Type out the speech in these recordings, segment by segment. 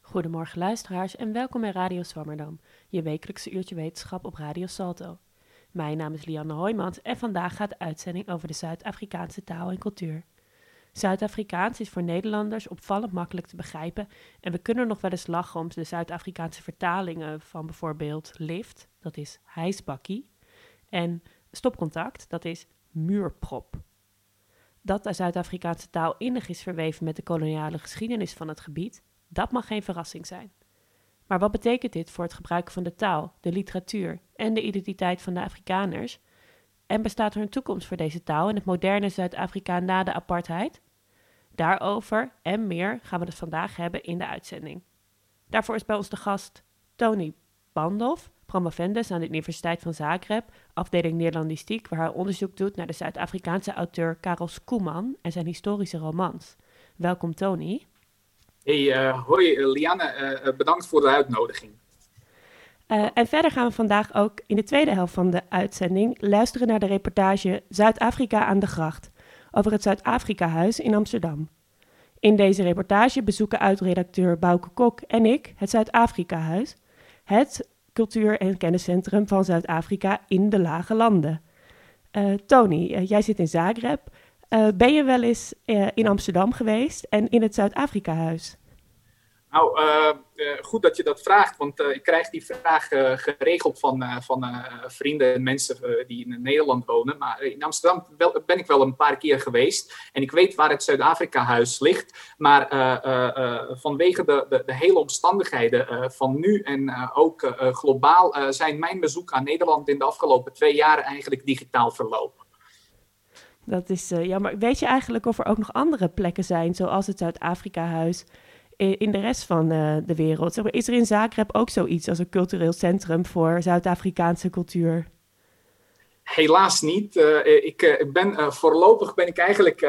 Goedemorgen luisteraars en welkom bij Radio Swammerdam, je wekelijkse uurtje wetenschap op Radio Salto. Mijn naam is Lianne Hoijmans en vandaag gaat de uitzending over de Zuid-Afrikaanse taal en cultuur. Zuid-Afrikaans is voor Nederlanders opvallend makkelijk te begrijpen en we kunnen nog wel eens lachen om de Zuid-Afrikaanse vertalingen van bijvoorbeeld lift, dat is hijsbakkie, en stopcontact, dat is muurprop. Dat de Zuid-Afrikaanse taal innig is verweven met de koloniale geschiedenis van het gebied, dat mag geen verrassing zijn. Maar wat betekent dit voor het gebruik van de taal, de literatuur en de identiteit van de Afrikaners? En bestaat er een toekomst voor deze taal in het moderne Zuid-Afrika na de apartheid? Daarover en meer gaan we het vandaag hebben in de uitzending. Daarvoor is bij ons de gast Tony Bandhoff, promovendus aan de Universiteit van Zagreb, afdeling Nederlandistiek, waar hij onderzoek doet naar de Zuid-Afrikaanse auteur Karel Skoeman en zijn historische romans. Welkom Tony. Hey, uh, hoi Lianne, uh, bedankt voor de uitnodiging. Uh, en verder gaan we vandaag ook in de tweede helft van de uitzending luisteren naar de reportage Zuid-Afrika aan de gracht over het Zuid-Afrika-huis in Amsterdam. In deze reportage bezoeken uitredacteur Bouke Kok en ik het Zuid-Afrika-huis, het cultuur- en kenniscentrum van Zuid-Afrika in de Lage Landen. Uh, Tony, uh, jij zit in Zagreb. Uh, ben je wel eens in Amsterdam geweest en in het Zuid-Afrika-huis? Nou, uh, uh, goed dat je dat vraagt, want uh, ik krijg die vraag geregeld van, van vrienden en mensen die in Nederland wonen. Maar in Amsterdam ben ik wel een paar keer geweest en ik weet waar het Zuid-Afrika-huis ligt. Maar vanwege de, de, hele omstandigheden van nu en ook globaal zijn mijn bezoek aan Nederland in de afgelopen twee jaar eigenlijk digitaal verlopen. Dat is jammer. Weet je eigenlijk of er ook nog andere plekken zijn, zoals het Zuid-Afrika-huis? In de rest van uh, de wereld? Zeg maar, is er in Zagreb ook zoiets als een cultureel centrum voor Zuid-Afrikaanse cultuur? Helaas niet. Uh, ik uh, ben, voorlopig ben ik eigenlijk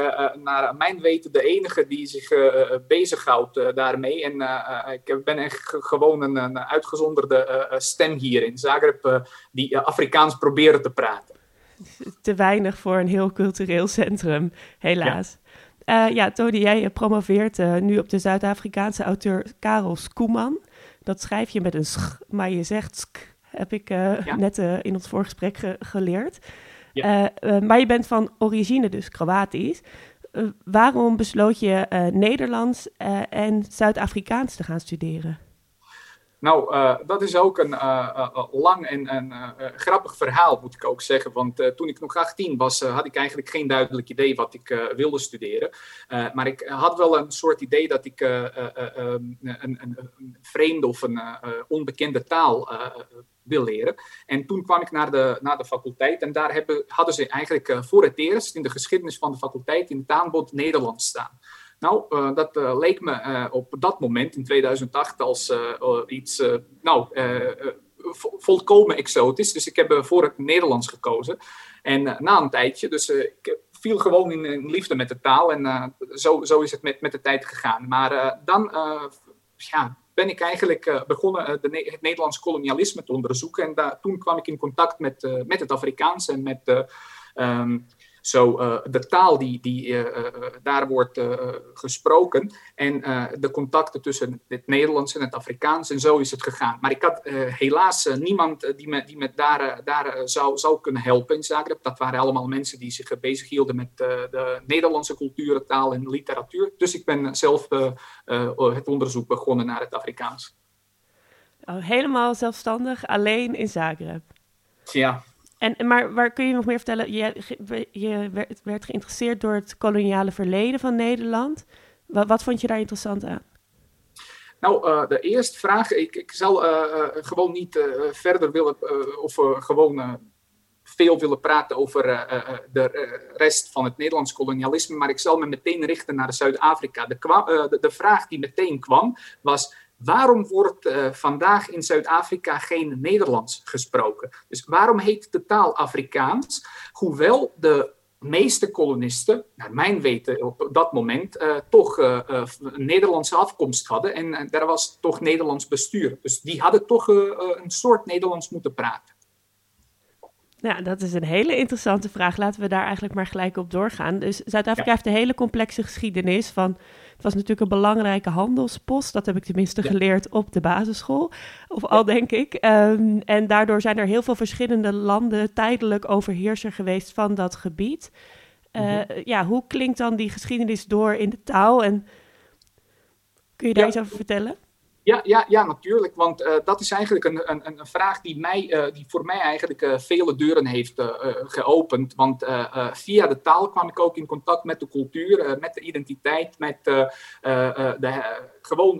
naar mijn weten de enige die zich bezighoudt daarmee. En ik ben echt gewoon een, een uitgezonderde stem hier in Zagreb die Afrikaans proberen te praten. Te weinig voor een heel cultureel centrum, helaas. Ja. Uh, ja, Tony, jij promoveert uh, nu op de Zuid-Afrikaanse auteur Karel Skoeman. Dat schrijf je met een sch, maar je zegt sk, heb ik uh, ja. net in ons voorgesprek ge geleerd. Ja. maar je bent van origine dus Kroatisch. waarom besloot je Nederlands en Zuid-Afrikaans te gaan studeren? Nou, uh, dat is ook een uh, uh, lang en, en grappig verhaal, moet ik ook zeggen. Want toen ik nog 18 was, had ik eigenlijk geen duidelijk idee wat ik wilde studeren. maar ik had wel een soort idee dat ik een, een, een, vreemde of een onbekende taal wil leren. En toen kwam ik naar de, naar de faculteit en daar hebben, hadden ze eigenlijk voor het eerst in de geschiedenis van de faculteit in het aanbod Nederlands staan. Nou, uh, dat uh, leek me uh, op dat moment, in 2008, als iets nou, volkomen exotisch. Dus ik heb voor het Nederlands gekozen. En na een tijdje, dus ik viel gewoon in, liefde met de taal. En zo, zo is het met, met de tijd gegaan. Maar dan ja, ben ik eigenlijk begonnen het Nederlands kolonialisme te onderzoeken. En toen kwam ik in contact met, met het Afrikaans en met... Um, zo, uh, de taal die, die uh, daar wordt gesproken en de contacten tussen het Nederlands en het Afrikaans. En zo is het gegaan. Maar ik had helaas niemand die me, die me daar, daar zou, zou kunnen helpen in Zagreb. Dat waren allemaal mensen die zich bezighielden met de Nederlandse cultuur, taal en literatuur. Dus ik ben zelf het onderzoek begonnen naar het Afrikaans. Oh, helemaal zelfstandig, alleen in Zagreb? Ja. En, maar waar kun je nog meer vertellen? Je, je werd, geïnteresseerd door het koloniale verleden van Nederland. Wat, vond je daar interessant aan? Nou, uh, de eerste vraag. Ik, ik zal uh, uh, gewoon niet verder willen, of gewoon veel willen praten over de rest van het Nederlands kolonialisme. Maar ik zal me meteen richten naar Zuid-Afrika. De, de, vraag die meteen kwam was Waarom wordt uh, vandaag in Zuid-Afrika geen Nederlands gesproken? Dus waarom heet de taal Afrikaans? Hoewel de meeste kolonisten, naar mijn weten op dat moment, uh, toch uh, een Nederlandse afkomst hadden. En daar was toch Nederlands bestuur. Dus die hadden toch een soort Nederlands moeten praten. Ja, dat is een hele interessante vraag. Laten we daar eigenlijk maar gelijk op doorgaan. Dus Zuid-Afrika heeft een hele complexe geschiedenis van... Het was natuurlijk een belangrijke handelspost. Dat heb ik tenminste geleerd op de basisschool. Of al, denk ik. Ehm, en daardoor zijn er heel veel verschillende landen tijdelijk overheerser geweest van dat gebied. Uh, Ja, hoe klinkt dan die geschiedenis door in de taal? En kun je daar iets over vertellen? Ja, ja, ja, natuurlijk. Want uh, dat is eigenlijk een, een, een vraag die, mij, uh, die voor mij eigenlijk uh, vele deuren heeft geopend. Want via de taal kwam ik ook in contact met de cultuur, met de identiteit, met de, gewoon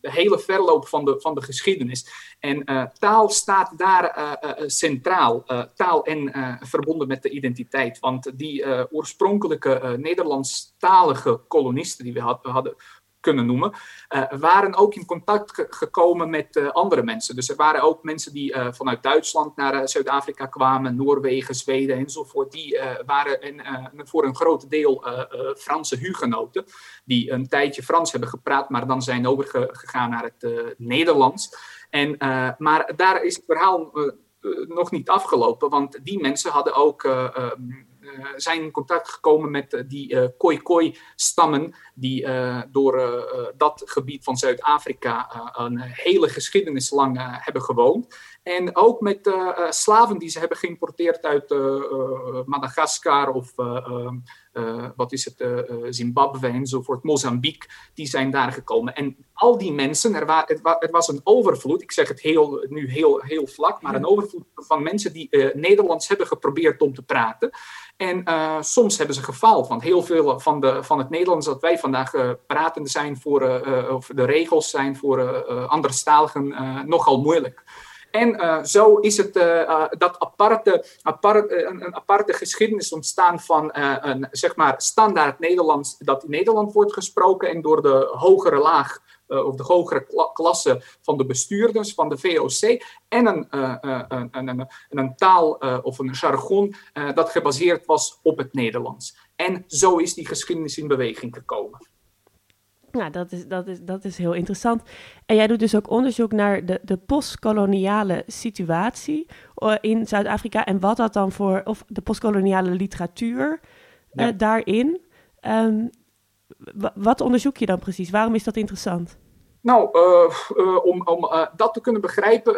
de hele verloop van de, van de geschiedenis. En taal staat daar centraal. taal en verbonden met de identiteit. Want die oorspronkelijke Nederlandstalige kolonisten die we hadden kunnen noemen, uh, waren ook in contact gekomen met uh, andere mensen. Dus er waren ook mensen die uh, vanuit Duitsland naar Zuid-Afrika kwamen, Noorwegen, Zweden enzovoort. Die waren voor een groot deel Franse hugenoten, die een tijdje Frans hebben gepraat, maar dan zijn overgegaan naar het Nederlands. En, maar daar is het verhaal nog niet afgelopen, want die mensen hadden ook uh, zijn in contact gekomen met uh, die uh, Khoi-Khoi-stammen, die door dat gebied van Zuid-Afrika een hele geschiedenis lang hebben gewoond. En ook met slaven die ze hebben geïmporteerd uit Madagaskar of wat is het, Zimbabwe enzovoort, Mozambique, die zijn daar gekomen. En al die mensen, er, wa het, wa het, was een overvloed, ik zeg het heel, nu heel, heel vlak, maar een overvloed van mensen die Nederlands hebben geprobeerd om te praten. En uh, soms hebben ze gefaald, want heel veel van, de, van het Nederlands dat wij vandaag uh, pratende zijn voor, uh, of de regels zijn voor anderstaligen nogal moeilijk. En zo is het dat aparte, een, aparte geschiedenis ontstaan van een zeg maar standaard Nederlands dat in Nederland wordt gesproken en door de hogere laag of de hogere klasse van de bestuurders van de VOC en een, een, een, een, taal of een jargon dat gebaseerd was op het Nederlands. En zo is die geschiedenis in beweging gekomen. Nou, dat is, dat, is, dat is heel interessant. En jij doet dus ook onderzoek naar de, de postkoloniale situatie in Zuid-Afrika en wat dat dan voor, of de postkoloniale literatuur ja. daarin. Um, wat onderzoek je dan precies? Waarom is dat interessant? Nou, uh, uh, om, om uh, dat te kunnen begrijpen,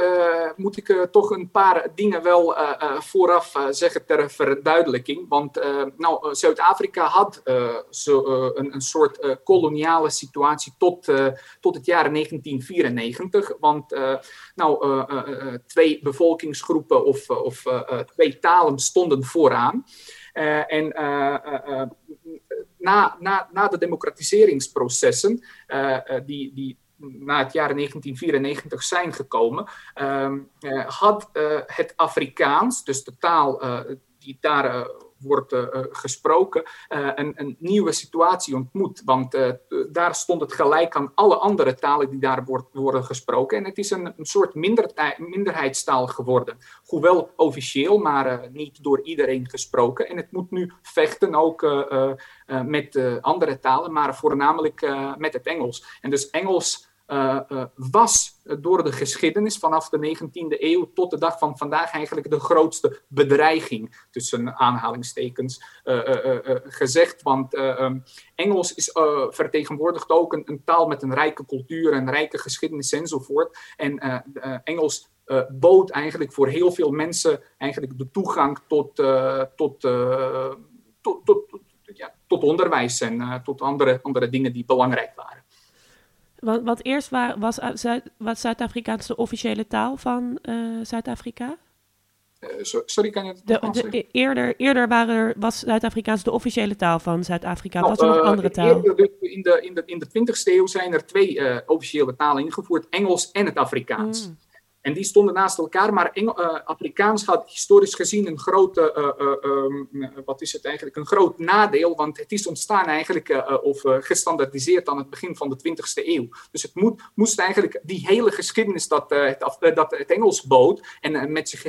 moet ik toch een paar dingen wel vooraf zeggen ter verduidelijking. Want nou, Zuid-Afrika had zo, een, een, soort koloniale situatie tot, tot het jaar 1994. Want nou, twee bevolkingsgroepen of, of twee talen stonden vooraan. en na, na, na de democratiseringsprocessen, die, die na het jaar 1994 zijn gekomen, uh, had uh, het Afrikaans, dus de taal uh, die daar wordt gesproken, een, een, nieuwe situatie ontmoet. Want daar stond het gelijk aan alle andere talen die daar wordt, worden gesproken. En het is een, een soort minderheidstaal geworden. Hoewel officieel, maar niet door iedereen gesproken. En het moet nu vechten ook met andere talen, maar voornamelijk met het Engels. En dus Engels uh, uh, was door de geschiedenis vanaf de 19e eeuw tot de dag van vandaag eigenlijk de grootste bedreiging, tussen aanhalingstekens uh, gezegd. Want um, Engels is, vertegenwoordigt ook een, een, taal met een rijke cultuur, een rijke geschiedenis enzovoort. En Engels bood eigenlijk voor heel veel mensen eigenlijk de toegang tot, tot, tot, tot, tot onderwijs en tot andere, andere dingen die belangrijk waren. Want, wat eerst waar, was, Zuid, was Zuid-Afrikaans de officiële taal van uh, Zuid-Afrika? Uh, sorry, kan je het de, de, de, eerder, eerder waren was Zuid-Afrikaans de officiële taal van Zuid-Afrika. Nou, was er nog andere taal? in, de, in, de, in de 20e eeuw zijn er twee officiële talen ingevoerd: Engels en het Afrikaans. Mm. En die stonden naast elkaar, maar Engel, Afrikaans had historisch gezien een grote um, wat is het eigenlijk, een groot nadeel, want het is ontstaan eigenlijk of gestandardiseerd aan het begin van de 20e eeuw. Dus het moet, moest eigenlijk die hele geschiedenis dat, het, dat het Engels bood en met zich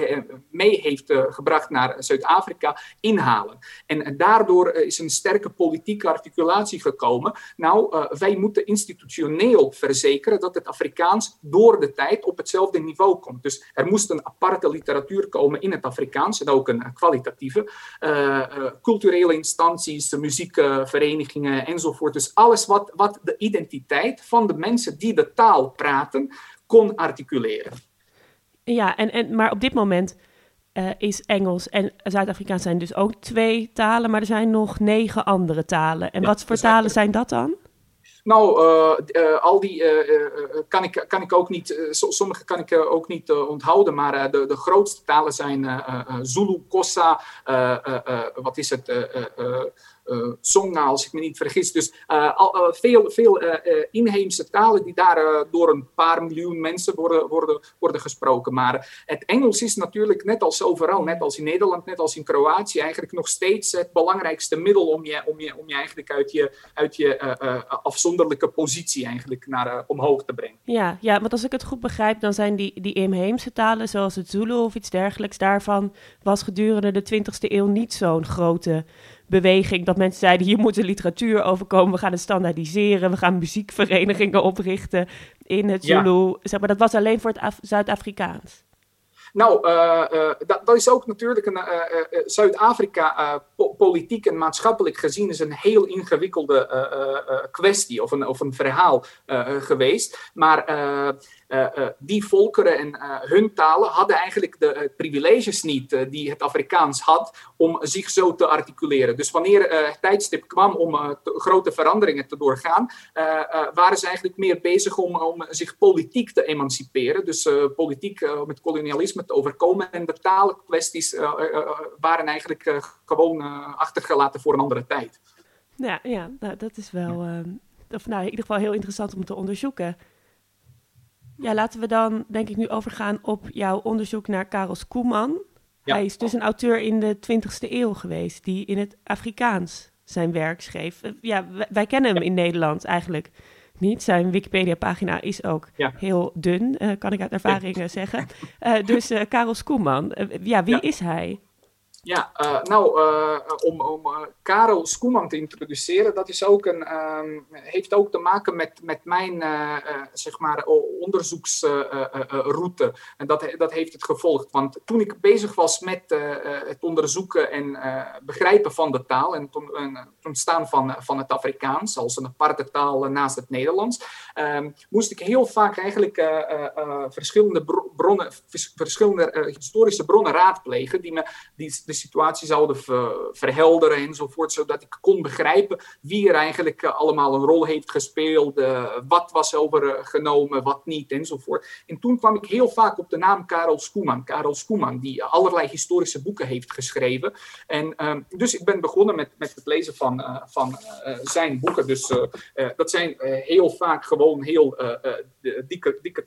mee heeft gebracht naar Zuid-Afrika inhalen. En daardoor is een sterke politieke articulatie gekomen. Nou, wij moeten institutioneel verzekeren dat het Afrikaans door de tijd op hetzelfde niveau komt. Dus er moest een aparte literatuur komen in het Afrikaans en ook een kwalitatieve. Uh, culturele instanties, muziekverenigingen enzovoort. Dus alles wat, wat de identiteit van de mensen die de taal praten kon articuleren. Ja, en, en, maar op dit moment uh, is Engels en Zuid-Afrikaans zijn dus ook twee talen, maar er zijn nog negen andere talen. En wat voor talen zijn dat dan? Nou, uh, al die kan, ik, kan ik ook niet, sommige kan ik ook niet onthouden, maar de, de grootste talen zijn Zulu, Kossa, wat is het, uh, als ik me niet vergis. Dus uh, al, uh, veel, veel inheemse talen die daar door een paar miljoen mensen worden, worden, worden gesproken. Maar het Engels is natuurlijk net als overal, net als in Nederland, net als in Kroatië, eigenlijk nog steeds het belangrijkste middel om je, om je, om je eigenlijk uit je, uit je afzonderlijke positie eigenlijk naar, omhoog te brengen. Ja, ja, want als ik het goed begrijp, dan zijn die, die inheemse talen, zoals het Zulu of iets dergelijks, daarvan was gedurende de 20e eeuw niet zo'n grote beweging dat mensen zeiden: hier moet literatuur overkomen, we gaan het standaardiseren, we gaan muziekverenigingen oprichten in het Zulu. Zeg maar, dat was alleen voor het Zuid-Afrikaans. Nou, uh, uh, dat, dat, is ook natuurlijk een uh, Zuid-Afrika po politiek en maatschappelijk gezien is een heel ingewikkelde kwestie of een, of een verhaal geweest. Maar eh, eh, die volkeren en eh, hun talen hadden eigenlijk de privileges niet die het Afrikaans had om zich zo te articuleren. Dus wanneer het tijdstip kwam om grote veranderingen te doorgaan, waren ze eigenlijk meer bezig om, om zich politiek te emanciperen. Dus politiek met kolonialisme te overkomen. En de taalkwesties waren eigenlijk gewoon achtergelaten voor een andere tijd. Ja, ja nou, dat is wel, of, nou, in ieder geval heel interessant om te onderzoeken. Ja, laten we dan denk ik nu overgaan op jouw onderzoek naar Karel Koeman. Hij is dus een auteur in de 20e eeuw geweest die in het Afrikaans zijn werk schreef. Eh, ja, wij, kennen hem in Nederland eigenlijk niet. Zijn Wikipedia-pagina is ook heel dun, uh, kan ik uit ervaring zeggen. Uh, dus uh, Karel Koeman, ja, wie is hij? Ja, uh, nou, uh, om, uh, Karel Skoeman te introduceren, dat is ook een, um, heeft ook te maken met, met mijn zeg maar onderzoeksroute. en dat, dat heeft het gevolgd. Want toen ik bezig was met het onderzoeken en begrijpen van de taal en het ontstaan van, van het Afrikaans als een aparte taal naast het Nederlands, um, moest ik heel vaak eigenlijk verschillende bronnen, verschillende historische bronnen raadplegen die me die de situatie zouden verhelderen enzovoort, zodat ik kon begrijpen wie er eigenlijk eh, allemaal een rol heeft gespeeld, uh, wat was overgenomen, wat niet enzovoort. En toen kwam ik heel vaak op de naam Karel Skoeman, Karel Skoeman, die allerlei historische boeken heeft geschreven. En uh, dus ik ben begonnen met, met het lezen van, van zijn boeken. Dus dat zijn heel vaak gewoon heel dikke, dikke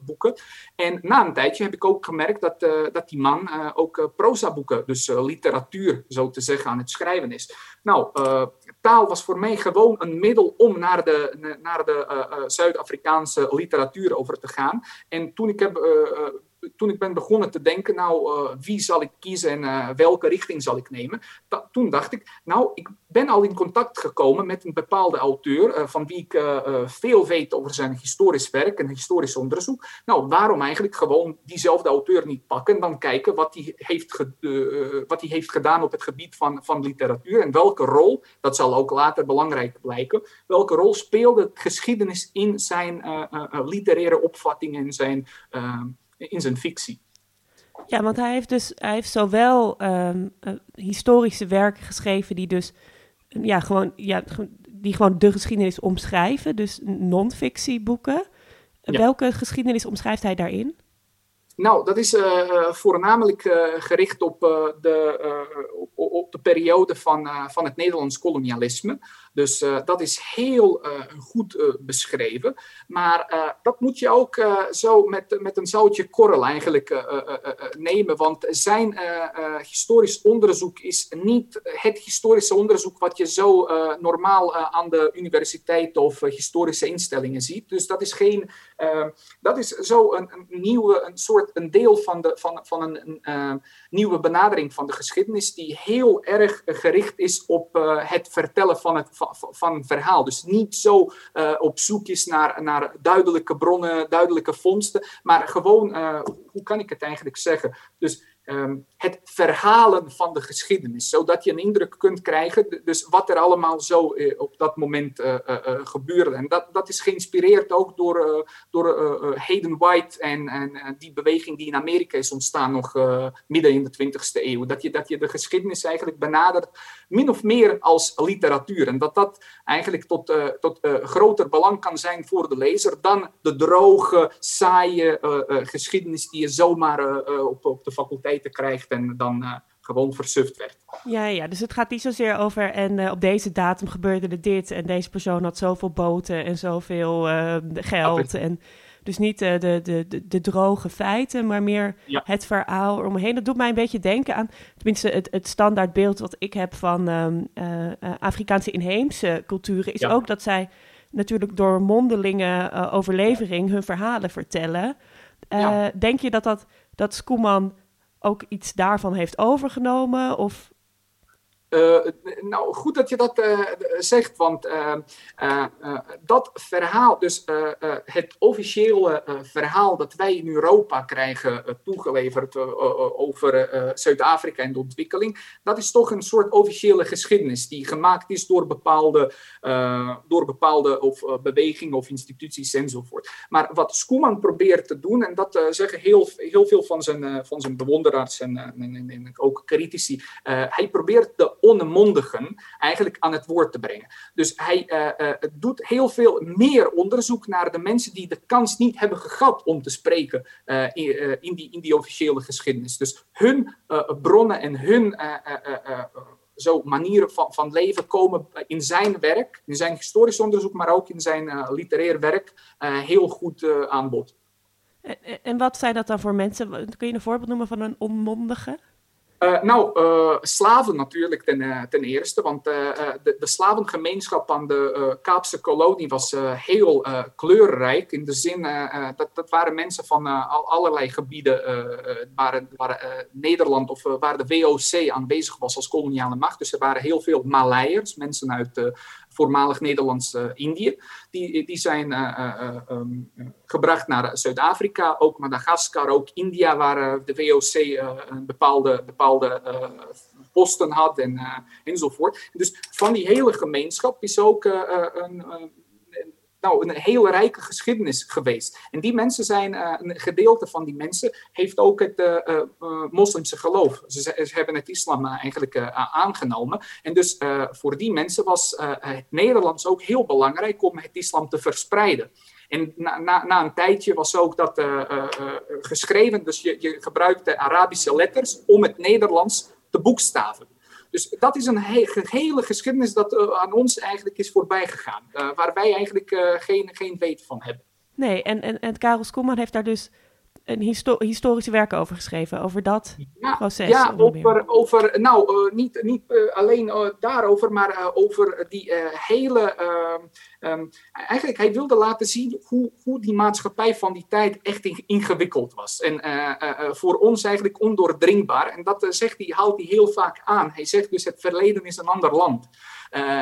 boeken. En na een tijdje heb ik ook gemerkt dat, dat die man ook proza boeken dus uh, literatuur zo te zeggen aan het schrijven is. Nou, uh, taal was voor mij gewoon een middel om naar de, naar de uh, Zuid-Afrikaanse literatuur over te gaan. En toen ik heb toen ik ben begonnen te denken, nou, uh, wie zal ik kiezen en uh, welke richting zal ik nemen? toen dacht ik, nou, ik ben al in contact gekomen met een bepaalde auteur, uh, van wie ik veel weet over zijn historisch werk en historisch onderzoek. Nou, waarom eigenlijk gewoon diezelfde auteur niet pakken en dan kijken wat hij heeft, wat hij heeft gedaan op het gebied van, van literatuur en welke rol, dat zal ook later belangrijk blijken, welke rol speelde geschiedenis in zijn literaire opvatting en zijn in zijn fictie. Ja, want hij heeft dus hij heeft zowel um, historische werken geschreven die dus ja, gewoon, ja, die gewoon de geschiedenis omschrijven, dus non-fictieboeken. Ja. Welke geschiedenis omschrijft hij daarin? Nou, dat is voornamelijk gericht op, de, op, op, de periode van, van het Nederlands kolonialisme. Dus uh, dat is heel uh, goed uh, beschreven. Maar dat moet je ook zo met, met een zoutje korrel eigenlijk nemen. Want zijn historisch onderzoek is niet het historische onderzoek wat je zo normaal aan de universiteit of historische instellingen ziet. Dus dat is geen. dat is zo een, nieuwe, een soort een deel van, de, van, van een, een nieuwe benadering van de geschiedenis, die heel erg gericht is op het vertellen van het. Van een verhaal. Dus niet zo uh, op zoek is naar, naar duidelijke bronnen, duidelijke vondsten, maar gewoon, uh, hoe kan ik het eigenlijk zeggen? Dus Ehm, het verhalen van de geschiedenis, zodat je een indruk kunt krijgen, dus wat er allemaal zo uh, op dat moment uh, uh, gebeurde. En dat, dat is geïnspireerd ook door, door Hayden White en, en die beweging die in Amerika is ontstaan nog midden in de 20e eeuw. Dat je, dat je de geschiedenis eigenlijk benadert min of meer als literatuur. En dat dat eigenlijk tot, tot groter belang kan zijn voor de lezer dan de droge, saaie geschiedenis die je zomaar op, op de faculteit krijgt en dan uh, gewoon versuft werd. Ja, ja, dus het gaat niet zozeer over en uh, op deze datum gebeurde er dit en deze persoon had zoveel boten en zoveel uh, geld. En dus niet de, de, de, de, droge feiten, maar meer ja. het verhaal eromheen. Dat doet mij een beetje denken aan, tenminste het, het standaardbeeld wat ik heb van um, Afrikaanse inheemse culturen, is ja. ook dat zij natuurlijk door mondelinge overlevering hun verhalen vertellen. Ja. Denk je dat, dat, dat Skoeman ook iets daarvan heeft overgenomen? Of uh, nou, goed dat je dat uh, zegt, want uh, dat verhaal, dus het officiële verhaal dat wij in Europa krijgen toegeleverd over Zuid-Afrika en de ontwikkeling, dat is toch een soort officiële geschiedenis die gemaakt is door bepaalde, door bepaalde of, bewegingen of instituties enzovoort. Maar wat Schoeman probeert te doen, en dat zeggen heel, heel veel van zijn, van zijn bewonderaars en, en, en, en ook critici, hij probeert de onmondigen eigenlijk aan het woord te brengen. Dus hij uh, uh, doet heel veel meer onderzoek naar de mensen die de kans niet hebben gehad om te spreken uh, in, in, die, in die officiële geschiedenis. Dus hun bronnen en hun zo manieren van, van leven komen in zijn werk, in zijn historisch onderzoek, maar ook in zijn literair werk heel goed aan bod. En wat zijn dat dan voor mensen? Kun je een voorbeeld noemen van een onmondige? Uh, nou, uh, slaven natuurlijk ten, uh, ten eerste, want de, de, slavengemeenschap aan de Kaapse kolonie was heel kleurrijk. In de zin, dat, dat waren mensen van al, allerlei gebieden waar, waar Nederland of waar de WOC aanwezig was als koloniale macht. Dus er waren heel veel Maleiers, mensen uit voormalig Nederlands-Indië. die, die zijn um, gebracht naar Zuid-Afrika, ook Madagaskar, ook India, waar de WOC een bepaalde, bepaalde posten had en, enzovoort. Dus van die hele gemeenschap is ook een nou, een hele rijke geschiedenis geweest. En die mensen zijn, uh, een gedeelte van die mensen heeft ook het uh, uh, moslimse geloof. Ze, ze, hebben het islam eigenlijk aangenomen. En dus voor die mensen was het Nederlands ook heel belangrijk om het islam te verspreiden. En na, na, na een tijdje was ook dat geschreven, dus je, je gebruikte Arabische letters om het Nederlands te boekstaven. Dus dat is een hele geschiedenis dat uh, aan ons eigenlijk is voorbij gegaan. Uh, waar wij eigenlijk uh, geen, geen weet van hebben. Nee, en, en, en Karel Skoeman heeft daar dus een histo historische werk over geschreven, over dat ja, proces. Ja, over, over nou, uh, niet, niet uh, alleen uh, daarover, maar over die hele. Um, eigenlijk, hij wilde laten zien hoe, hoe die maatschappij van die tijd echt ingewikkeld was. En voor ons eigenlijk ondoordringbaar. En dat zegt hij, haalt hij heel vaak aan. Hij zegt dus: het verleden is een ander land.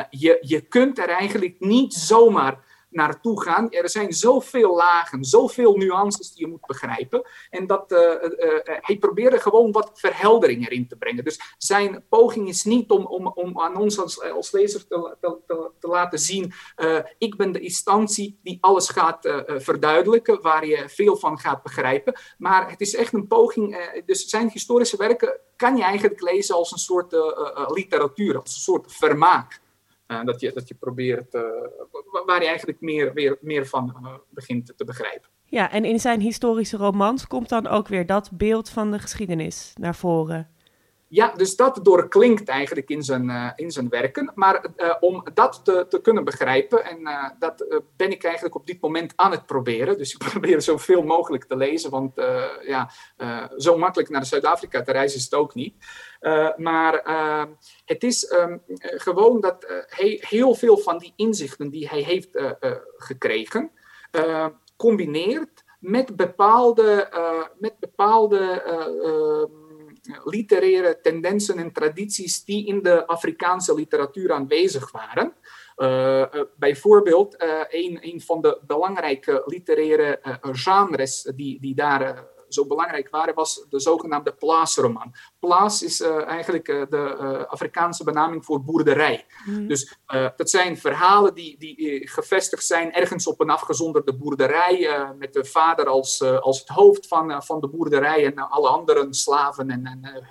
je, je kunt er eigenlijk niet zomaar naartoe gaan. Er zijn zoveel lagen, zoveel nuances die je moet begrijpen. En dat, uh, uh, hij probeerde gewoon wat verheldering erin te brengen. Dus zijn poging is niet om, om, om aan ons als, als lezer te, te, te laten zien: ik ben de instantie die alles gaat verduidelijken, waar je veel van gaat begrijpen. Maar het is echt een poging. dus zijn historische werken kan je eigenlijk lezen als een soort literatuur, als een soort vermaak. Uh, dat, je, dat je probeert, uh, waar je eigenlijk meer, meer, meer van uh, begint te begrijpen. Ja, en in zijn historische romans komt dan ook weer dat beeld van de geschiedenis naar voren. Ja, dus dat doorklinkt eigenlijk in zijn, uh, in zijn werken. Maar uh, om dat te, te, kunnen begrijpen, en uh, dat ben ik eigenlijk op dit moment aan het proberen. Dus ik probeer zoveel mogelijk te lezen, want ja, zo makkelijk naar Zuid-Afrika te reizen is het ook niet. maar het is um, gewoon dat hij heel veel van die inzichten die hij heeft gekregen, combineert met bepaalde, met bepaalde literaire tendensen en tradities die in de Afrikaanse literatuur aanwezig waren. Uh, uh, bijvoorbeeld, uh, een, een van de belangrijke literaire genres die, die daar zo belangrijk waren, was de zogenaamde plaasroman. Plaas is uh, eigenlijk uh, de uh, Afrikaanse benaming voor boerderij. Mm. Dus dat zijn verhalen die, die gevestigd zijn ergens op een afgezonderde boerderij, met de vader als, als het hoofd van, van de boerderij en alle andere slaven en, en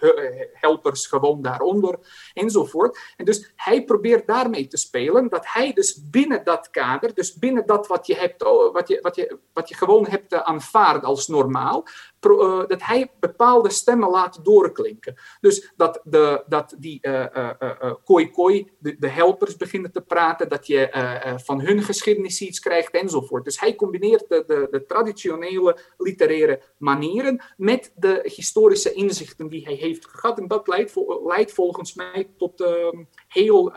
helpers gewoon daaronder, enzovoort. En dus hij probeert daarmee te spelen, dat hij dus binnen dat kader, dus binnen dat wat je, hebt, wat je, wat je, wat je gewoon hebt aanvaard als normaal, uh, dat hij bepaalde stemmen laat doorklinken. Dus dat, de, dat die uh, koi koi, de, de, helpers beginnen te praten, dat je van hun geschiedenis iets krijgt enzovoort. Dus hij combineert de, de, traditionele literaire manieren met de historische inzichten die hij heeft gehad. En dat leidt, leidt volgens mij tot heel,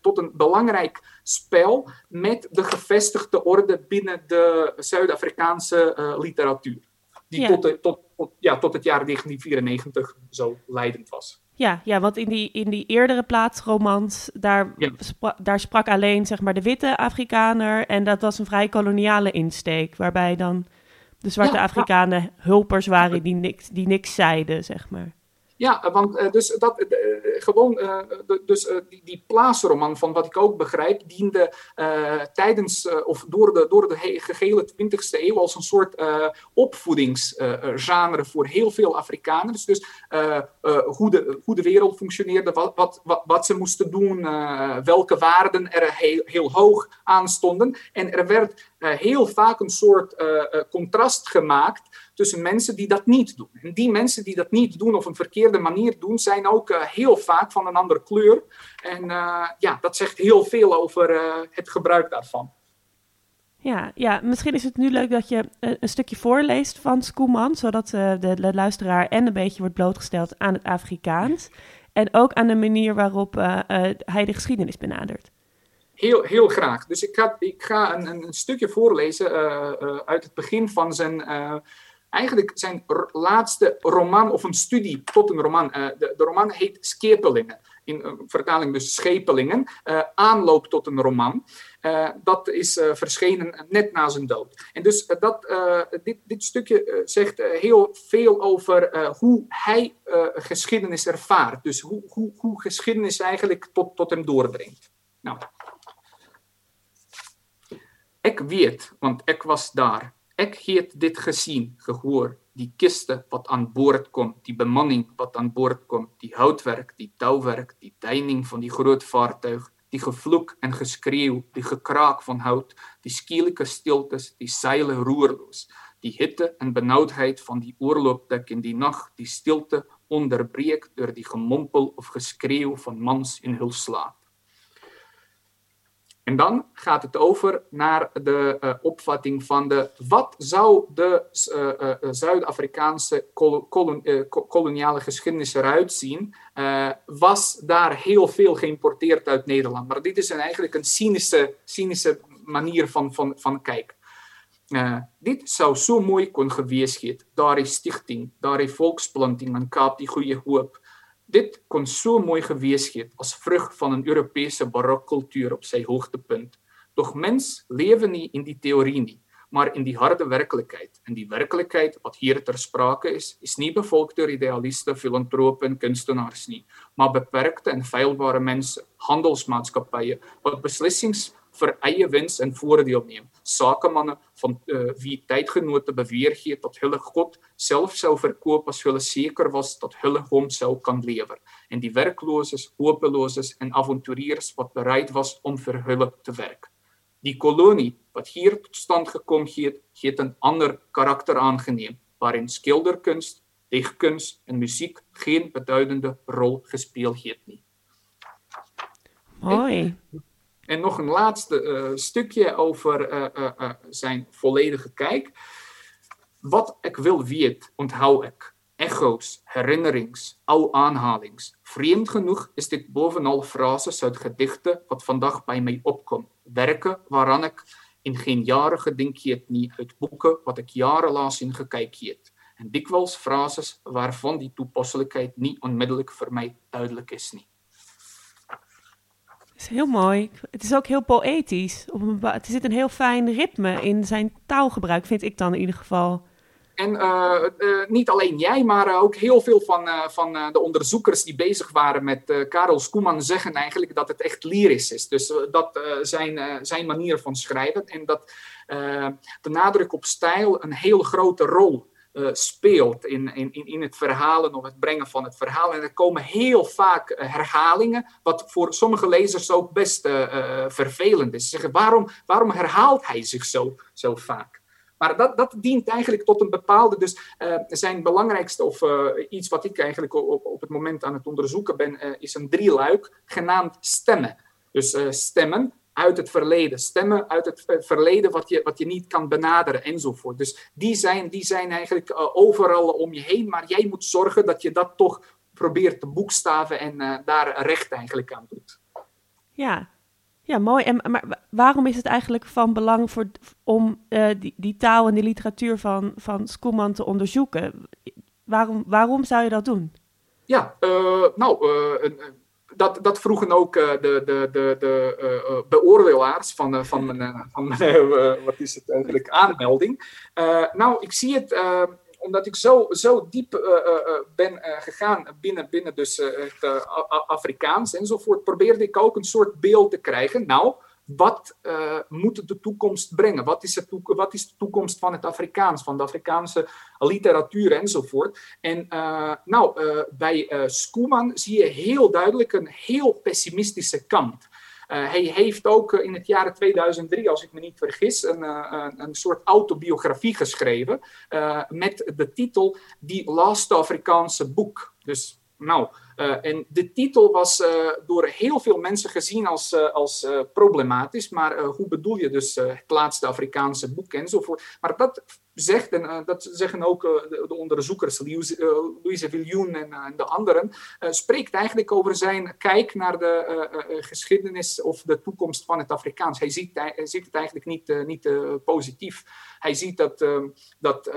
tot een belangrijk spel met de gevestigde orde binnen de Zuid-Afrikaanse uh, literatuur. Die tot, tot, ja, tot het jaar 1994 zo leidend was. Ja, ja want in die, in die eerdere plaatsromans, daar, daar sprak alleen zeg maar, de witte Afrikaner. En dat was een vrij koloniale insteek, waarbij dan de zwarte Afrikanen hulpers waren die niks, die niks zeiden, zeg maar. Ja, want uh, dus dat, uh, gewoon, uh, dus die, die van wat ik ook begrijp, diende tijdens of door de, door de gehele 20e eeuw als een soort opvoedingsgenre voor heel veel Afrikaners. Dus hoe, de, hoe de wereld functioneerde, wat, wat, wat, wat ze moesten doen, welke waarden er heel, heel hoog aan stonden. En er werd heel vaak een soort contrast gemaakt tussen mensen die dat niet doen. En die mensen die dat niet doen of een verkeerde manier doen, zijn ook uh, heel vaak van een andere kleur. En uh, ja, dat zegt heel veel over uh, het gebruik daarvan. Ja, ja, misschien is het nu leuk dat je een stukje voorleest van Skoeman, zodat de, de, luisteraar en een beetje wordt blootgesteld aan het Afrikaans. En ook aan de manier waarop hij de geschiedenis benadert. Heel, heel graag. Dus ik ga, ik ga een, een stukje voorlezen uit het begin van zijn eigenlijk zijn laatste roman of een studie tot een roman. Uh, de, de, roman heet Skepelingen. In uh, vertaling dus Schepelingen. Uh, aanloop tot een roman. dat is verschenen net na zijn dood. En dus dat, dit, dit stukje zegt heel veel over hoe hij geschiedenis ervaart. Dus hoe, hoe, hoe geschiedenis eigenlijk tot, tot hem doordringt. Nou. Ik weet, want ik was daar ik heb dit gezien, gehoord. Die kisten wat aan boord komt, die bemanning wat aan boord komt, die houtwerk, die touwwerk, die deining van die groot vaartuig, die gevloek en geschreeuw, die gekraak van hout, die skielijke stiltes, die zeilen roerloos, die hitte en benauwdheid van die oorloopdek in die nacht, die stilte onderbreekt door die gemompel of geschreeuw van mans in hul slaap. En dan gaat het over naar de uh, opvatting van de wat zou de uh, uh, Zuid-Afrikaanse koloniale geschiedenis eruit zien, was daar heel veel geïmporteerd uit Nederland. Maar dit is een, eigenlijk een cynische, cynische manier van, van, van kijken. dit zou zo mooi kunnen geweest zijn. Daar is stichting, daar is volksplanting en Kaap die goede hoop. Dit kon zo mooi geweest zijn als vrucht van een Europese barokcultuur op zijn hoogtepunt. Doch mens leven niet in die theorie niet, maar in die harde werkelijkheid. En die werkelijkheid, wat hier ter sprake is, is niet bevolkt door idealisten, filantropen en kunstenaars niet, maar beperkte en feilbare mensen, handelsmaatschappijen, wat beslissings voor eigen winst en voordeel. Zakenmannen van uh, wie tijdgenoten beweergeeft dat hulle God zelf zou verkopen als hulle zeker was dat hulle hem zou kan leveren. En die werklozen, hopelozes en avonturiers wat bereid was om voor hulle te werken. Die kolonie, wat hier tot stand gekomen is, heeft een ander karakter aangeneem, waarin schilderkunst, dichtkunst en muziek geen beduidende rol gespeeld heeft. Mooi. En nog een laatste uh, stukje over uh, uh, zijn volledige kijk. Wat ik wil weet, onthoud ik. Echo's, herinnerings, oude aanhalings. Vreemd genoeg is dit bovenal frases uit gedichten wat vandaag bij mij opkomt. Werken waaraan ik in geen jaren het niet uit boeken wat ik jarenlang in heb. En dikwijls frases waarvan die toepasselijkheid niet onmiddellijk voor mij duidelijk is. Niet. Het is heel mooi. Het is ook heel poëtisch. Op er zit een heel fijn ritme in zijn taalgebruik, vind ik dan in ieder geval. En uh, uh, niet alleen jij, maar ook heel veel van, van de onderzoekers die bezig waren met Karel Skoeman zeggen eigenlijk dat het echt lyrisch is. Dus dat zijn, zijn manier van schrijven en dat de nadruk op stijl een heel grote rol uh, speelt in, in, in het verhalen of het brengen van het verhaal. En er komen heel vaak uh, herhalingen, wat voor sommige lezers ook best uh, vervelend is. Ze zeggen, waarom, waarom herhaalt hij zich zo, zo vaak? Maar dat, dat dient eigenlijk tot een bepaalde, dus zijn belangrijkste, of iets wat ik eigenlijk op, op het moment aan het onderzoeken ben, is een drieluik genaamd stemmen. Dus stemmen, uit het verleden, stemmen uit het verleden wat je, wat je niet kan benaderen enzovoort. Dus die zijn, die zijn eigenlijk uh, overal om je heen, maar jij moet zorgen dat je dat toch probeert te boekstaven en uh, daar recht eigenlijk aan doet. Ja, ja mooi. En, maar waarom is het eigenlijk van belang voor, om uh, die, die taal en die literatuur van, van Skoeman te onderzoeken? Waarom, waarom zou je dat doen? Ja, nou, dat, dat vroegen ook uh, de, de, de, de uh, beoordelaars van, van mijn, van wat is het eigenlijk, aanmelding. nou, ik zie het omdat ik zo, zo diep ben gegaan binnen, binnen dus, het Afrikaans enzovoort, probeerde ik ook een soort beeld te krijgen. Nou, wat uh, moet de toekomst brengen? Wat is, wat is de toekomst van het Afrikaans, van de Afrikaanse literatuur enzovoort? En uh, nou, uh, bij Schoeman zie je heel duidelijk een heel pessimistische kant. hij heeft ook in het jaar 2003, als ik me niet vergis, een, een, een soort autobiografie geschreven met de titel Die Laatste Afrikaanse Boek. Dus nou, uh, en de titel was uh, door heel veel mensen gezien als, uh, als problematisch. Maar hoe bedoel je dus het laatste Afrikaanse boek enzovoort. Maar dat zegt, en uh, dat zeggen ook uh, de, de, onderzoekers, Louise Viljoen en, de anderen, spreekt eigenlijk over zijn kijk naar de geschiedenis of de toekomst van het Afrikaans. Hij ziet, hij ziet het eigenlijk niet, niet positief. Hij ziet dat, dat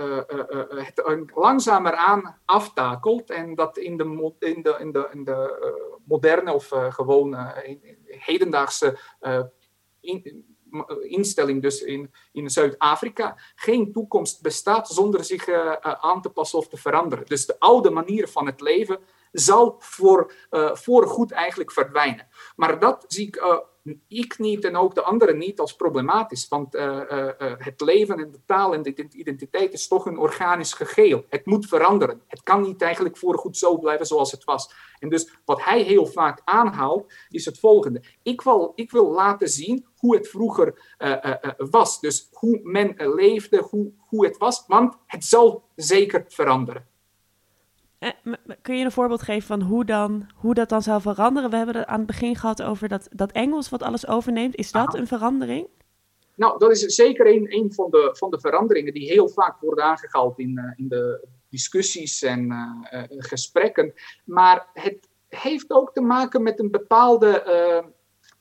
het langzamer aan aftakelt en dat in de, in de, in de, in de moderne of gewoon hedendaagse instelling dus in, in Zuid-Afrika geen toekomst bestaat zonder zich uh, aan te passen of te veranderen. Dus de oude manier van het leven zal voor, uh, voor goed eigenlijk verdwijnen. Maar dat zie ik ik niet en ook de anderen niet als problematisch. Want uh, uh, het leven en de taal en de identiteit is toch een organisch geheel. Het moet veranderen. Het kan niet eigenlijk voorgoed zo blijven zoals het was. En dus wat hij heel vaak aanhaalt, is het volgende. Ik wil, ik wil laten zien hoe het vroeger was. Dus hoe men leefde, hoe, hoe het was. Want het zal zeker veranderen. Eh, kun je een voorbeeld geven van hoe, dan, hoe dat dan zou veranderen? We hebben het aan het begin gehad over dat, dat Engels wat alles overneemt. Is dat een verandering? Nou, dat is zeker een, een van, de, van de veranderingen die heel vaak worden aangehaald in, uh, in de discussies en uh, gesprekken. Maar het heeft ook te maken met een bepaalde.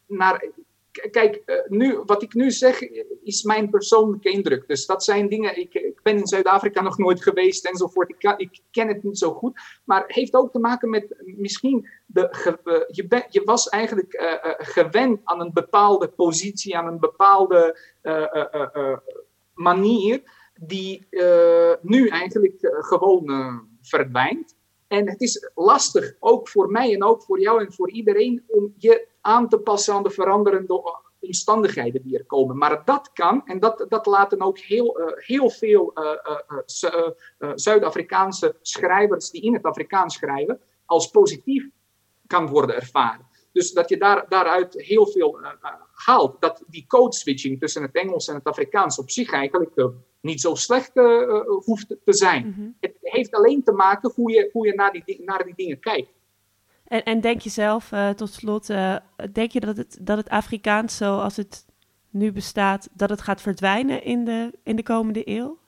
naar, kijk, eh, nu, wat ik nu zeg is mijn persoonlijke indruk. Dus dat zijn dingen, ik, ik ben in Zuid-Afrika nog nooit geweest enzovoort. Ik, ik ken het niet zo goed. Maar het heeft ook te maken met misschien, de, uh, je, je was eigenlijk gewend aan een bepaalde positie, aan een bepaalde manier, die nu eigenlijk gewoon verdwijnt. En het is lastig, ook voor mij en ook voor jou en voor iedereen, om je aan te passen aan de veranderende omstandigheden die er komen. Maar dat kan, en dat, dat laten ook heel, uh, heel veel uh, uh, Zuid-Afrikaanse schrijvers die in het Afrikaans schrijven, als positief kan worden ervaren. dus dat je daar, daaruit heel veel haalt. Dat die code switching tussen het Engels en het Afrikaans op zich eigenlijk niet zo slecht hoeft te zijn. Mhm. Het heeft alleen te maken hoe je, hoe je naar, die, naar die dingen kijkt. En, en denk je zelf, tot slot, denk je dat het, dat het Afrikaans zoals het nu bestaat, dat het gaat verdwijnen in de, in de komende eeuw?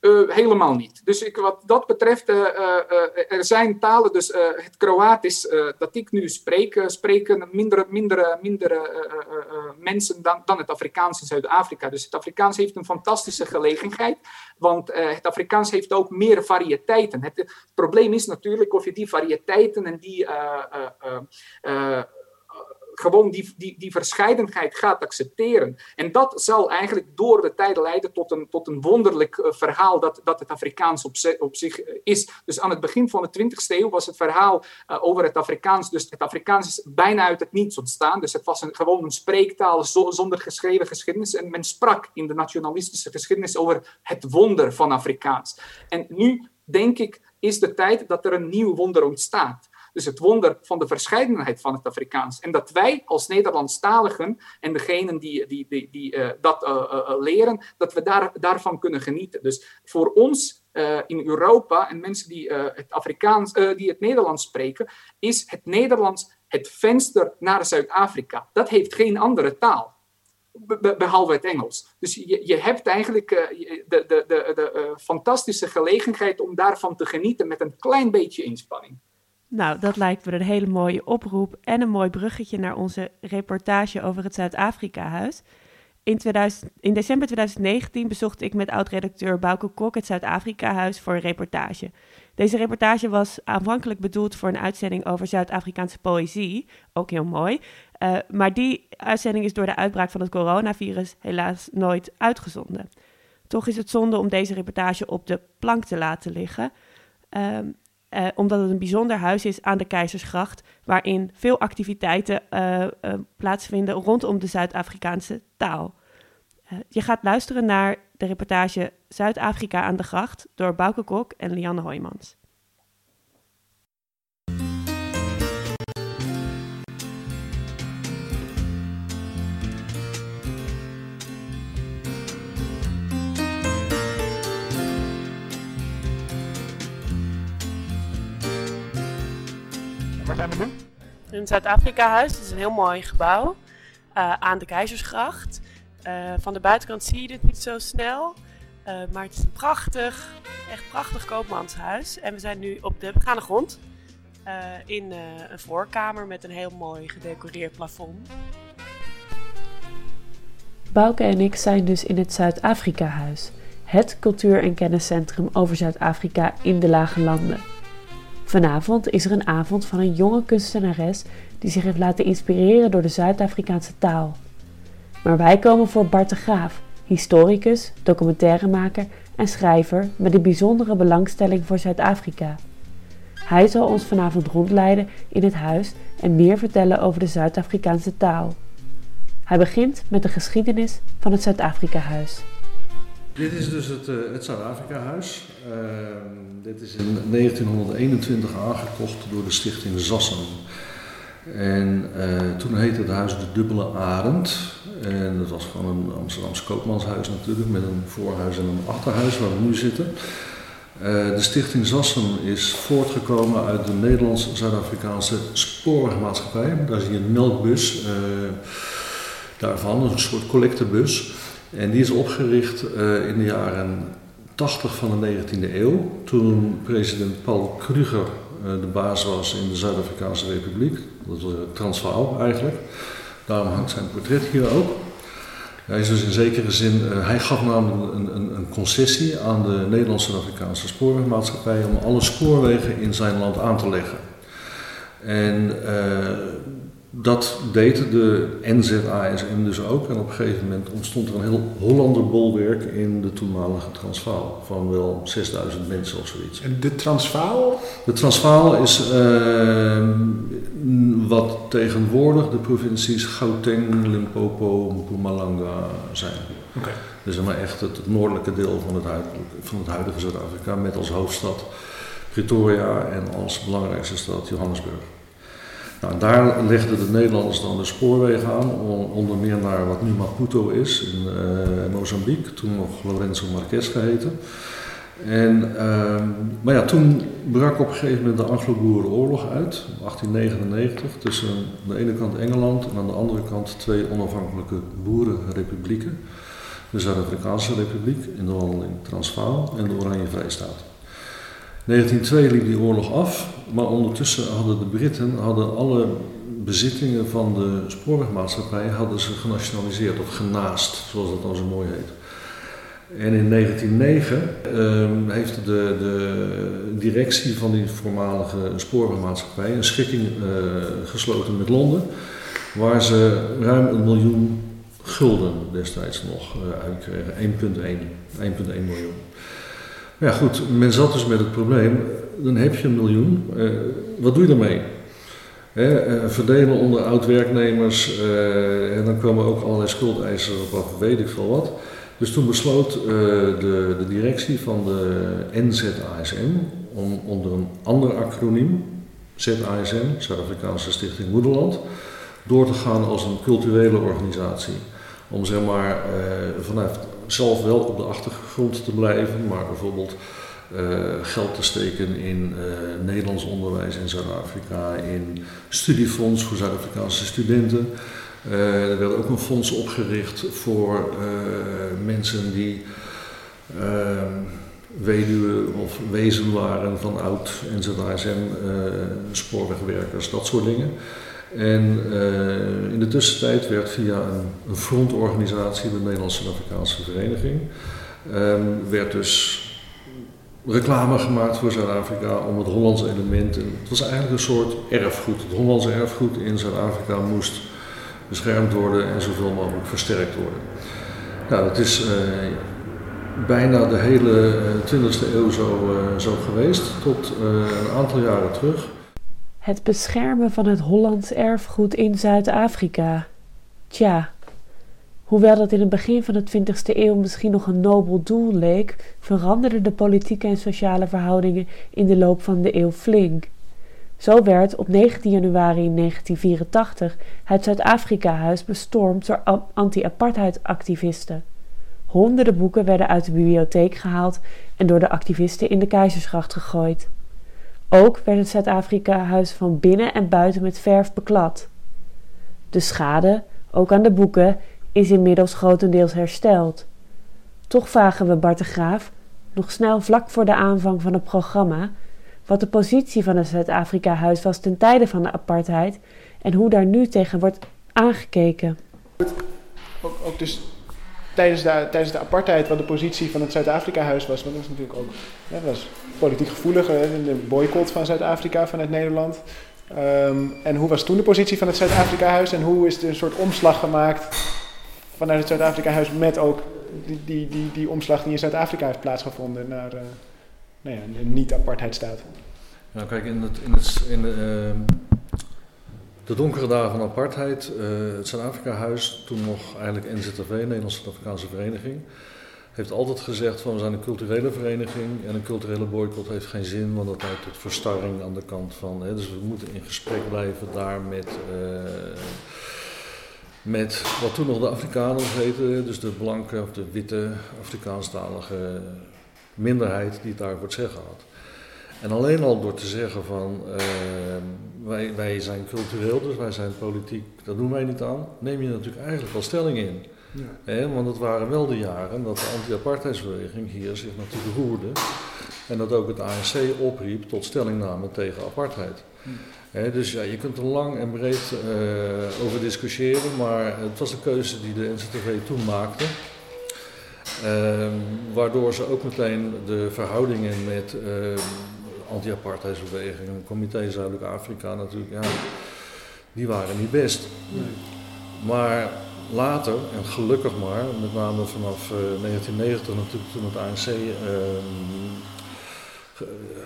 Uh, helemaal niet. Dus ik, wat dat betreft, uh, uh, er zijn talen, dus het Kroatisch dat ik nu spreek, spreken minder, minder, minder mensen dan, dan het Afrikaans in Zuid-Afrika. Dus het Afrikaans heeft een fantastische gelegenheid, want het Afrikaans heeft ook meer variëteiten. Het, het, probleem is natuurlijk of je die variëteiten en die gewoon die, die, die verscheidenheid gaat accepteren. En dat zal eigenlijk door de tijd leiden tot een, tot een wonderlijk eh, verhaal dat, dat het Afrikaans op, op zich eh, is. Dus aan het begin van de 20e eeuw was het verhaal uh, over het Afrikaans. Dus het Afrikaans is bijna uit het niets ontstaan. Dus het was een, gewoon een spreektaal zonder geschreven geschiedenis. En men sprak in de nationalistische geschiedenis over het wonder van Afrikaans. En nu denk ik is de tijd dat er een nieuw wonder ontstaat. Dus het wonder van de verscheidenheid van het Afrikaans. En dat wij als Nederlandstaligen en degenen die, die, die, uh, dat uh, leren, dat we daar, daarvan kunnen genieten. Dus voor ons in Europa en mensen die, het Afrikaans, die het Nederlands spreken, is het Nederlands het venster naar Zuid-Afrika. Dat heeft geen andere taal behalve het Engels. Dus je, je hebt eigenlijk de, de, de, de fantastische gelegenheid om daarvan te genieten met een klein beetje inspanning. Nou, dat lijkt me een hele mooie oproep en een mooi bruggetje naar onze reportage over het Zuid-Afrika-huis. In, in, december 2019 bezocht ik met oud-redacteur Bauke Kok het Zuid-Afrika-huis voor een reportage. Deze reportage was aanvankelijk bedoeld voor een uitzending over Zuid-Afrikaanse poëzie, ook heel mooi. Uh, maar die uitzending is door de uitbraak van het coronavirus helaas nooit uitgezonden. Toch is het zonde om deze reportage op de plank te laten liggen. Um, uh, omdat het een bijzonder huis is aan de Keizersgracht, waarin veel activiteiten uh, uh, plaatsvinden rondom de Zuid-Afrikaanse taal. je gaat luisteren naar de reportage Zuid-Afrika aan de gracht door Bouke Kok en Lianne Hoijmans. Zijn we nu? In het Zuid-Afrika-huis. Het is een heel mooi gebouw uh, aan de Keizersgracht. Uh, van de buitenkant zie je dit niet zo snel. Uh, maar het is een prachtig, echt prachtig koopmanshuis. En we zijn nu op de begane grond. in een voorkamer met een heel mooi gedecoreerd plafond. Bouke en ik zijn dus in het Zuid-Afrika-huis. Het cultuur- en kenniscentrum over Zuid-Afrika in de Lage Landen. Vanavond is er een avond van een jonge kunstenares die zich heeft laten inspireren door de Zuid-Afrikaanse taal. Maar wij komen voor Bart de Graaf, historicus, documentairemaker en schrijver met een bijzondere belangstelling voor Zuid-Afrika. Hij zal ons vanavond rondleiden in het huis en meer vertellen over de Zuid-Afrikaanse taal. Hij begint met de geschiedenis van het Zuid-Afrika-huis. Dit is dus het, uh, het Zuid-Afrika-huis. Uh, dit is in 1921 aangekocht door de stichting Zassen. En uh, toen heette het huis de Dubbele Arend. En dat was gewoon een Amsterdamse koopmanshuis natuurlijk, met een voorhuis en een achterhuis waar we nu zitten. Uh, de stichting Zassen is voortgekomen uit de Nederlandse Zuid-Afrikaanse spoorwegmaatschappij. Daar zie je een melkbus daarvan, een soort collectebus. En die is opgericht uh, in de jaren 80 van de 19e eeuw, toen president Paul Kruger uh, de baas was in de Zuid-Afrikaanse Republiek. Dat was Transvaal eigenlijk. Daarom hangt zijn portret hier ook. Hij is dus in zekere zin, uh, hij gaf namelijk een, een, een concessie aan de Nederlandse Zuid-Afrikaanse spoorwegmaatschappij om alle spoorwegen in zijn land aan te leggen. En dat deed de NZASM dus ook. En op een gegeven moment ontstond er een heel Hollanderbolwerk in de toenmalige Transvaal. Van wel 6000 mensen of zoiets. En de Transvaal? De Transvaal is uh, wat tegenwoordig de provincies Gauteng, Limpopo, Mpumalanga zijn. Oké. Okay. Dus maar echt het, noordelijke deel van het, van het huidige Zuid-Afrika met als hoofdstad Pretoria en als belangrijkste stad Johannesburg. Nou, daar legden de Nederlanders dan de spoorwegen aan, onder meer naar wat nu Maputo is in uh, Mozambique, toen nog Lorenzo Marques geheten. En, uh, maar ja, toen brak op een gegeven moment de Anglo-Boerenoorlog uit, 1899, tussen aan de ene kant Engeland en aan de andere kant twee onafhankelijke boerenrepublieken. De Zuid-Afrikaanse Republiek in de wandeling Transvaal en de Oranje Vrijstaat. 1902 liep die oorlog af, maar ondertussen hadden de Britten hadden alle bezittingen van de spoorwegmaatschappij hadden ze genationaliseerd of genaast, zoals dat dan zo mooi heet. En in 1909 ehm, heeft de, de, directie van die voormalige spoorwegmaatschappij een schikking uh, gesloten met Londen, waar ze ruim een miljoen gulden destijds nog uh, uitkregen, 1,1 miljoen. Ja goed, men zat dus met het probleem, dan heb je een miljoen, uh, wat doe je ermee? He, verdelen onder oud-werknemers, en dan komen ook allerlei schuldeisers op af, weet ik veel wat. Dus toen besloot de, de, directie van de NZASM om onder een ander acroniem, ZASM, Zuid-Afrikaanse Stichting Moederland, door te gaan als een culturele organisatie. Om zeg maar vanuit zelf wel op de achtergrond te blijven, maar bijvoorbeeld uh, geld te steken in Nederlands onderwijs in Zuid-Afrika, in studiefonds voor Zuid-Afrikaanse studenten. Uh, er werd ook een fonds opgericht voor mensen die uh, weduwe of wezen waren van oud NZASM, spoorwegwerkers, dat soort dingen. En in de tussentijd werd via een, een frontorganisatie, de Nederlandse Afrikaanse Vereniging, um, werd dus reclame gemaakt voor Zuid-Afrika om het Hollandse element. En het was eigenlijk een soort erfgoed. Het Hollandse erfgoed in Zuid-Afrika moest beschermd worden en zoveel mogelijk versterkt worden. Nou, dat is uh, bijna de hele 20e eh, eeuw zo, zo geweest, tot een aantal jaren terug. Het beschermen van het Hollands erfgoed in Zuid-Afrika. Tja, hoewel dat in het begin van de 20e eeuw misschien nog een nobel doel leek, veranderden de politieke en sociale verhoudingen in de loop van de eeuw flink. Zo werd op 19 januari 1984 het Zuid-Afrika-huis bestormd door anti-apartheid-activisten. Honderden boeken werden uit de bibliotheek gehaald en door de activisten in de keizersgracht gegooid. Ook werd het Zuid-Afrika-huis van binnen en buiten met verf beklad. De schade, ook aan de boeken, is inmiddels grotendeels hersteld. Toch vragen we Bart de Graaf, nog snel vlak voor de aanvang van het programma, wat de positie van het Zuid-Afrika-huis was ten tijde van de apartheid en hoe daar nu tegen wordt aangekeken. Ook, ook dus tijdens de, tijdens de apartheid, wat de positie van het Zuid-Afrika-huis was, want dat was natuurlijk ook politiek gevoelig, de boycott van Zuid-Afrika vanuit Nederland. Um, en hoe was toen de positie van het Zuid-Afrika-huis en hoe is er een soort omslag gemaakt vanuit het Zuid-Afrika-huis met ook die, die, die, die omslag die in Zuid-Afrika heeft plaatsgevonden naar. Uh, nou ja, een niet-apartheidstaat. Nou, kijk, in, het, in, het, in de, uh, de donkere dagen van apartheid, uh, het Zuid-Afrika-huis, toen nog eigenlijk NZTV, Nederlandse Afrikaanse Vereniging, heeft altijd gezegd van we zijn een culturele vereniging en een culturele boycott heeft geen zin, want dat leidt tot verstarring aan de kant van. Hè, dus we moeten in gesprek blijven daar met, uh, met wat toen nog de Afrikaners heten, dus de blanke of de witte Afrikaanstalige minderheid die het daar voor het zeggen had. En alleen al door te zeggen van uh, wij, wij zijn cultureel, dus wij zijn politiek, dat doen wij niet aan, neem je natuurlijk eigenlijk al stelling in. Ja. want het waren wel de jaren dat de anti-apartheidsbeweging hier zich natuurlijk roerde. En dat ook het ANC opriep tot stellingname tegen apartheid. Hm. dus ja, je kunt er lang en breed uh, over discussiëren, maar het was de keuze die de NCTV toen maakte. Um, waardoor ze ook meteen de verhoudingen met uh, anti-apartheidsbeweging en Comité Zuidelijk Afrika natuurlijk, ja, die waren niet best. Nee. Maar later, en gelukkig maar, met name vanaf uh, 1990 natuurlijk toen het ANC, uh,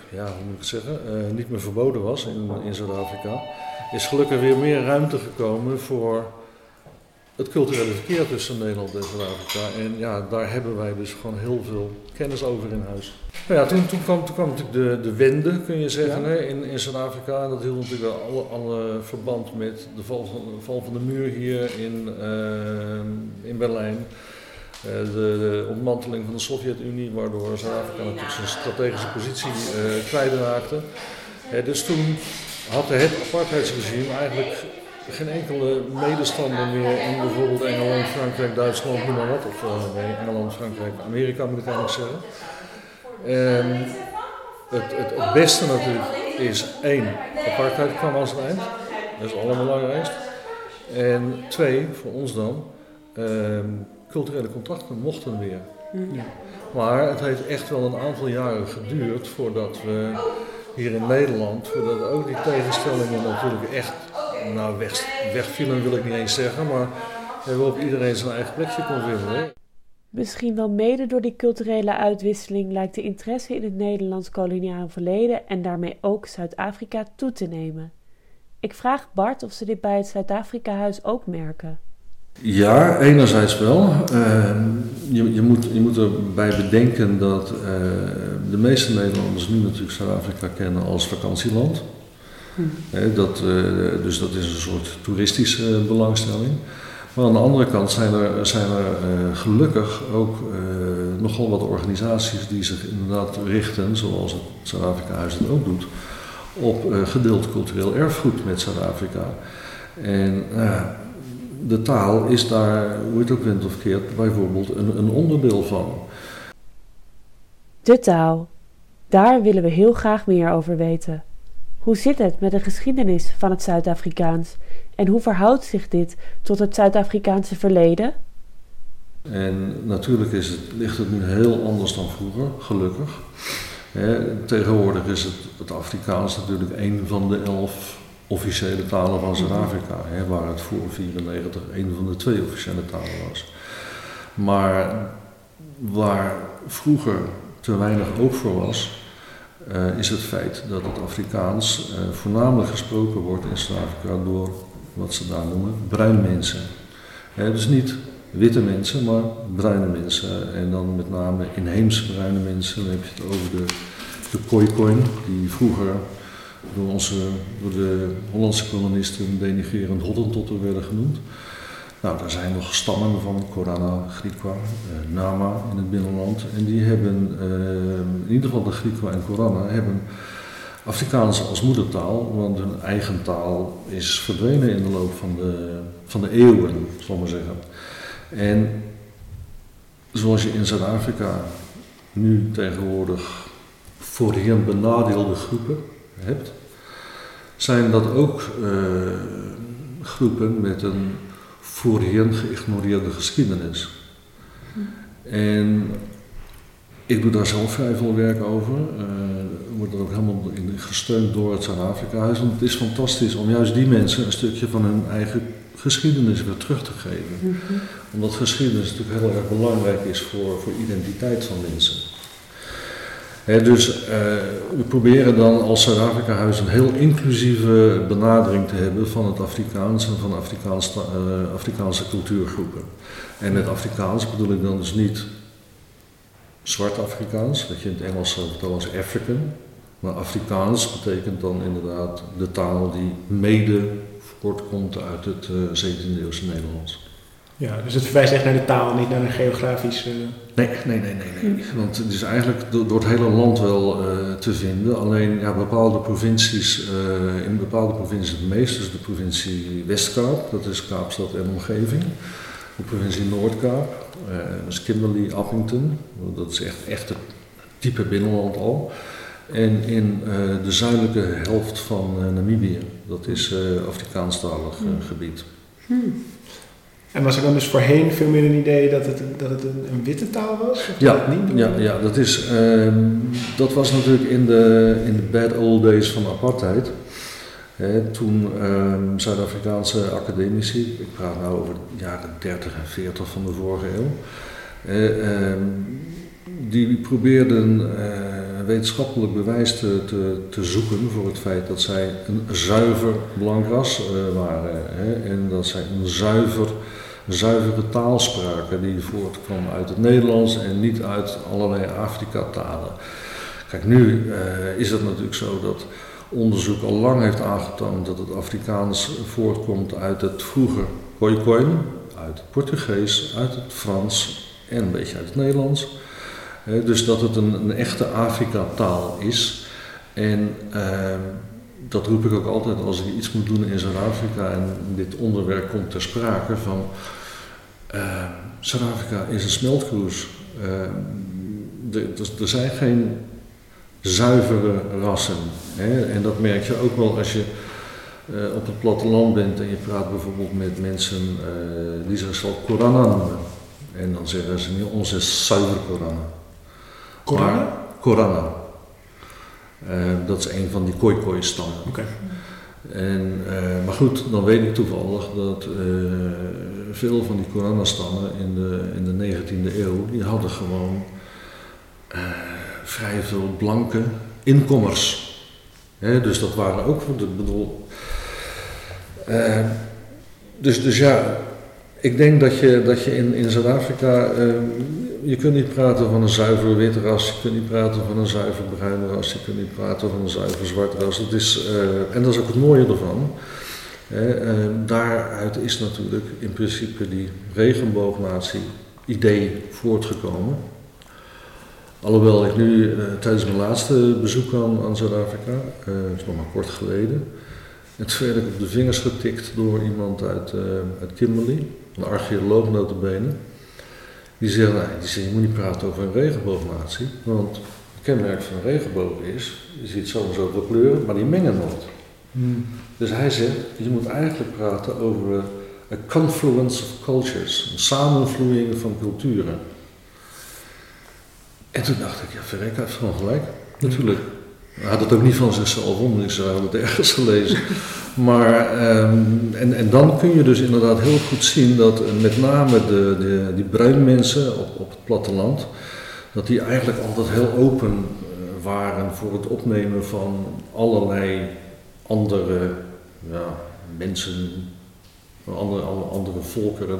ja, hoe moet ik zeggen, uh, niet meer verboden was in, in Zuid-Afrika, is gelukkig weer meer ruimte gekomen voor het culturele verkeer tussen Nederland en Zuid-Afrika. En ja, daar hebben wij dus gewoon heel veel kennis over in huis. Nou ja, toen, toen, kwam, toen kwam natuurlijk de, de wende, kun je zeggen, hè, in, in Zuid-Afrika. En dat hield natuurlijk alle, alle verband met de val van, de val van de muur hier in, uh, in Berlijn. Uh, de, de, ontmanteling van de Sovjet-Unie, waardoor Zuid-Afrika natuurlijk zijn strategische positie uh, kwijtraakte. dus toen had het apartheidsregime eigenlijk geen enkele medestander meer in bijvoorbeeld Engeland, Frankrijk, Duitsland, noem maar wat. Of uh, nee, Engeland, Frankrijk, Amerika moet ik eigenlijk zeggen. En het, het, het, beste natuurlijk is één, apartheid kwam als een eind. Dat is het allerbelangrijkste. En twee, voor ons dan, um, culturele contacten mochten weer. Ja. Maar het heeft echt wel een aantal jaren geduurd voordat we hier in Nederland, voordat ook die tegenstellingen natuurlijk echt nou, weg, wegvielen wil ik niet eens zeggen, maar we op iedereen zijn eigen plekje kon vinden. Misschien wel mede door die culturele uitwisseling lijkt de interesse in het Nederlands koloniaal verleden en daarmee ook Zuid-Afrika toe te nemen. Ik vraag Bart of ze dit bij het Zuid-Afrika-huis ook merken. Ja, enerzijds wel. Uh, je, je, moet, je moet erbij bedenken dat uh, de meeste Nederlanders nu natuurlijk Zuid-Afrika kennen als vakantieland. Dat, uh, dus dat is een soort toeristische belangstelling. Maar aan de andere kant zijn er, zijn er uh, gelukkig ook nogal wat organisaties die zich inderdaad richten, zoals het Zuid-Afrika Huis het ook doet, op gedeeld cultureel erfgoed met Zuid-Afrika. En de taal is daar, hoe het ook went of keert, bijvoorbeeld een, een onderdeel van. De taal. Daar willen we heel graag meer over weten. Hoe zit het met de geschiedenis van het Zuid-Afrikaans en hoe verhoudt zich dit tot het Zuid-Afrikaanse verleden? En natuurlijk is het, ligt het nu heel anders dan vroeger, gelukkig. tegenwoordig is het, het Afrikaans natuurlijk een van de elf officiële talen van Zuid-Afrika, waar het voor 1994 een van de twee officiële talen was. Maar waar vroeger te weinig oog voor was, uh, is het feit dat het Afrikaans uh, voornamelijk gesproken wordt in Zuid-Afrika door wat ze daar noemen bruin mensen. Dus niet witte mensen, maar bruine mensen. En dan met name inheemse bruine mensen. Dan heb je het over de, de kooikoin, die vroeger door, onze, door de Hollandse kolonisten denigerend Hottentotten werden genoemd. Nou, daar zijn nog stammen van Korana, Griekwa, eh, Nama in het binnenland. En die hebben, eh, in ieder geval de Griekwa en Korana, hebben Afrikaans als moedertaal, want hun eigen taal is verdwenen in de loop van de, van de eeuwen, zal maar zeggen. En zoals je in Zuid-Afrika nu tegenwoordig voorheen benadeelde groepen hebt, zijn dat ook uh, groepen met een voorheen geïgnoreerde geschiedenis. En ik doe daar zelf vrij veel werk over. Uh, wordt er ook helemaal in gesteund door het Zuid-Afrika-huis. Want het is fantastisch om juist die mensen een stukje van hun eigen geschiedenis weer terug te geven. Mm -hmm. Omdat geschiedenis natuurlijk heel erg belangrijk is voor, voor identiteit van mensen dus uh, we proberen dan als Zuid-Afrika-huis een heel inclusieve benadering te hebben van het Afrikaans en van Afrikaans, uh, Afrikaanse cultuurgroepen. En met Afrikaans bedoel ik dan dus niet zwart Afrikaans, dat je in het Engels zou vertellen als African. Maar Afrikaans betekent dan inderdaad de taal die mede voortkomt uit het uh, 17e eeuwse Nederlands. Ja, dus het verwijst echt naar de taal, niet naar een geografische. Nee, nee, nee, nee. nee. Want het is eigenlijk door, het hele land wel uh, te vinden. Alleen ja, bepaalde provincies, uh, in bepaalde provincies het meest. Dus de provincie Westkaap, dat is Kaapstad en omgeving. De provincie Noordkaap, uh, dat is Kimberley, Appington. Dat is echt, echt het type binnenland al. En in de zuidelijke helft van Namibië, dat is Afrikaanstalig hmm. gebied. Hmm. En was er dan dus voorheen veel meer een idee dat het, dat het een, een witte taal was? Of ja, dat niet ja, ja, dat, is, um, dat was natuurlijk in de, in de bad old days van apartheid. He, toen um, Zuid-Afrikaanse academici, ik praat nu over de jaren 30 en 40 van de vorige eeuw, eh, um, die probeerden uh, wetenschappelijk bewijs te, te, te, zoeken voor het feit dat zij een zuiver blank ras uh, waren. En dat zij een zuiver zuivere taal spraken die voortkwam uit het Nederlands en niet uit allerlei Afrika-talen. Kijk, nu uh, is het natuurlijk zo dat onderzoek al lang heeft aangetoond dat het Afrikaans voortkomt uit het vroeger Khoikhoi, uit het Portugees, uit het Frans en een beetje uit het Nederlands. Uh, dus dat het een, echte Afrika-taal is. En uh, dat roep ik ook altijd als ik iets moet doen in Zuid-Afrika en dit onderwerp komt ter sprake van uh, Zuid-Afrika is een smeltkroes. er zijn geen zuivere rassen. Hè? En dat merk je ook wel als je uh, op het platteland bent en je praat bijvoorbeeld met mensen uh, die zichzelf Korana noemen. En dan zeggen ze niet onze zuiver Korana. Korana? Korana. Uh, dat is een van die koi-koi-stammen. Okay. En, maar goed, dan weet ik toevallig dat veel van die Korana-stammen in de, in de 19e eeuw, die hadden gewoon vrij veel blanke inkommers. dus dat waren ook, ik bedoel. Dus, dus ja, ik denk dat je, dat je in, in Zuid-Afrika, je kunt niet praten van een zuiver wit ras, je kunt niet praten van een zuiver bruin ras, je kunt niet praten van een zuiver zwart ras. Dat is, uh, en dat is ook het mooie ervan. daaruit is natuurlijk in principe die regenboognatie idee voortgekomen. Alhoewel ik nu uh, tijdens mijn laatste bezoek aan, aan Zuid-Afrika, dat is nog maar kort geleden, het werd ik op de vingers getikt door iemand uit, uit Kimberley, een archeoloog notabene. Die die zei, je moet niet praten over een regenboognatie, want het kenmerk van een regenboog is, je ziet zo en zoveel kleuren, maar die mengen nooit. Hmm. Dus hij zegt, je moet eigenlijk praten over a confluence of cultures, een samenvloeiing van culturen. En toen dacht ik, ja, Verrek heeft gewoon gelijk. Natuurlijk. Hij had het ook niet van zichzelf om, ik zou het ergens gelezen. Maar, um, en, en dan kun je dus inderdaad heel goed zien dat uh, met name de, de, die bruin mensen op, op het platteland, dat die eigenlijk altijd heel open uh, waren voor het opnemen van allerlei andere ja, mensen, andere, andere volkeren.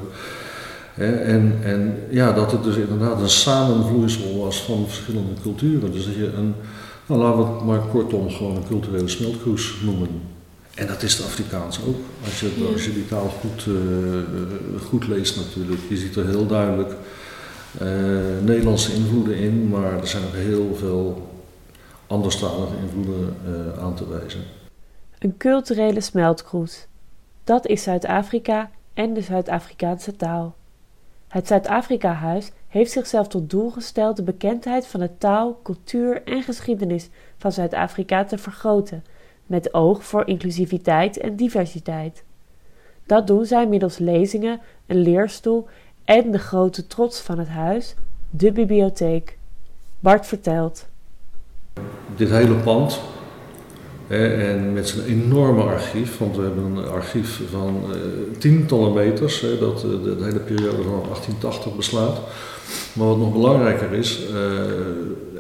En, en ja, dat het dus inderdaad een samenvloeisel was van verschillende culturen. Dus dat je een, nou laten we het maar kortom gewoon een culturele smeltkroes noemen. En dat is de Afrikaans ook. Als je, als je die taal goed, uh, goed leest natuurlijk. Je ziet er heel duidelijk uh, Nederlandse invloeden in, maar er zijn ook heel veel anderstalige invloeden uh, aan te wijzen. Een culturele smeltkroes. Dat is Zuid-Afrika en de Zuid-Afrikaanse taal. Het Zuid-Afrika-huis heeft zichzelf tot doel gesteld de bekendheid van de taal, cultuur en geschiedenis van Zuid-Afrika te vergroten, met oog voor inclusiviteit en diversiteit. Dat doen zij middels lezingen, een leerstoel en de grote trots van het huis, de bibliotheek. Bart vertelt. Dit hele pand en met zijn enorme archief, want we hebben een archief van uh, tientallen meters, dat de, de, hele periode van 1880 beslaat. Maar wat nog belangrijker is, uh,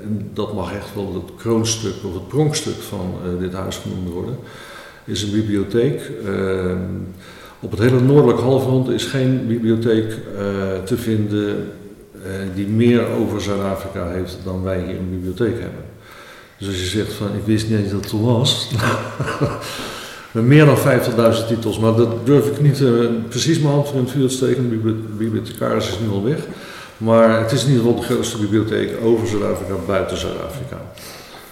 en dat mag echt wel het kroonstuk of het pronkstuk van dit huis genoemd worden, is een bibliotheek. op het hele noordelijk halfrond is geen bibliotheek te vinden die meer over Zuid-Afrika heeft dan wij hier een bibliotheek hebben. Dus als je zegt van ik wist niet dat het er was. meer dan 50.000 titels, maar dat durf ik niet precies mijn hand in het vuur te steken. De bibliothecaris is nu al weg. Maar het is in ieder geval de grootste bibliotheek over Zuid-Afrika, buiten Zuid-Afrika.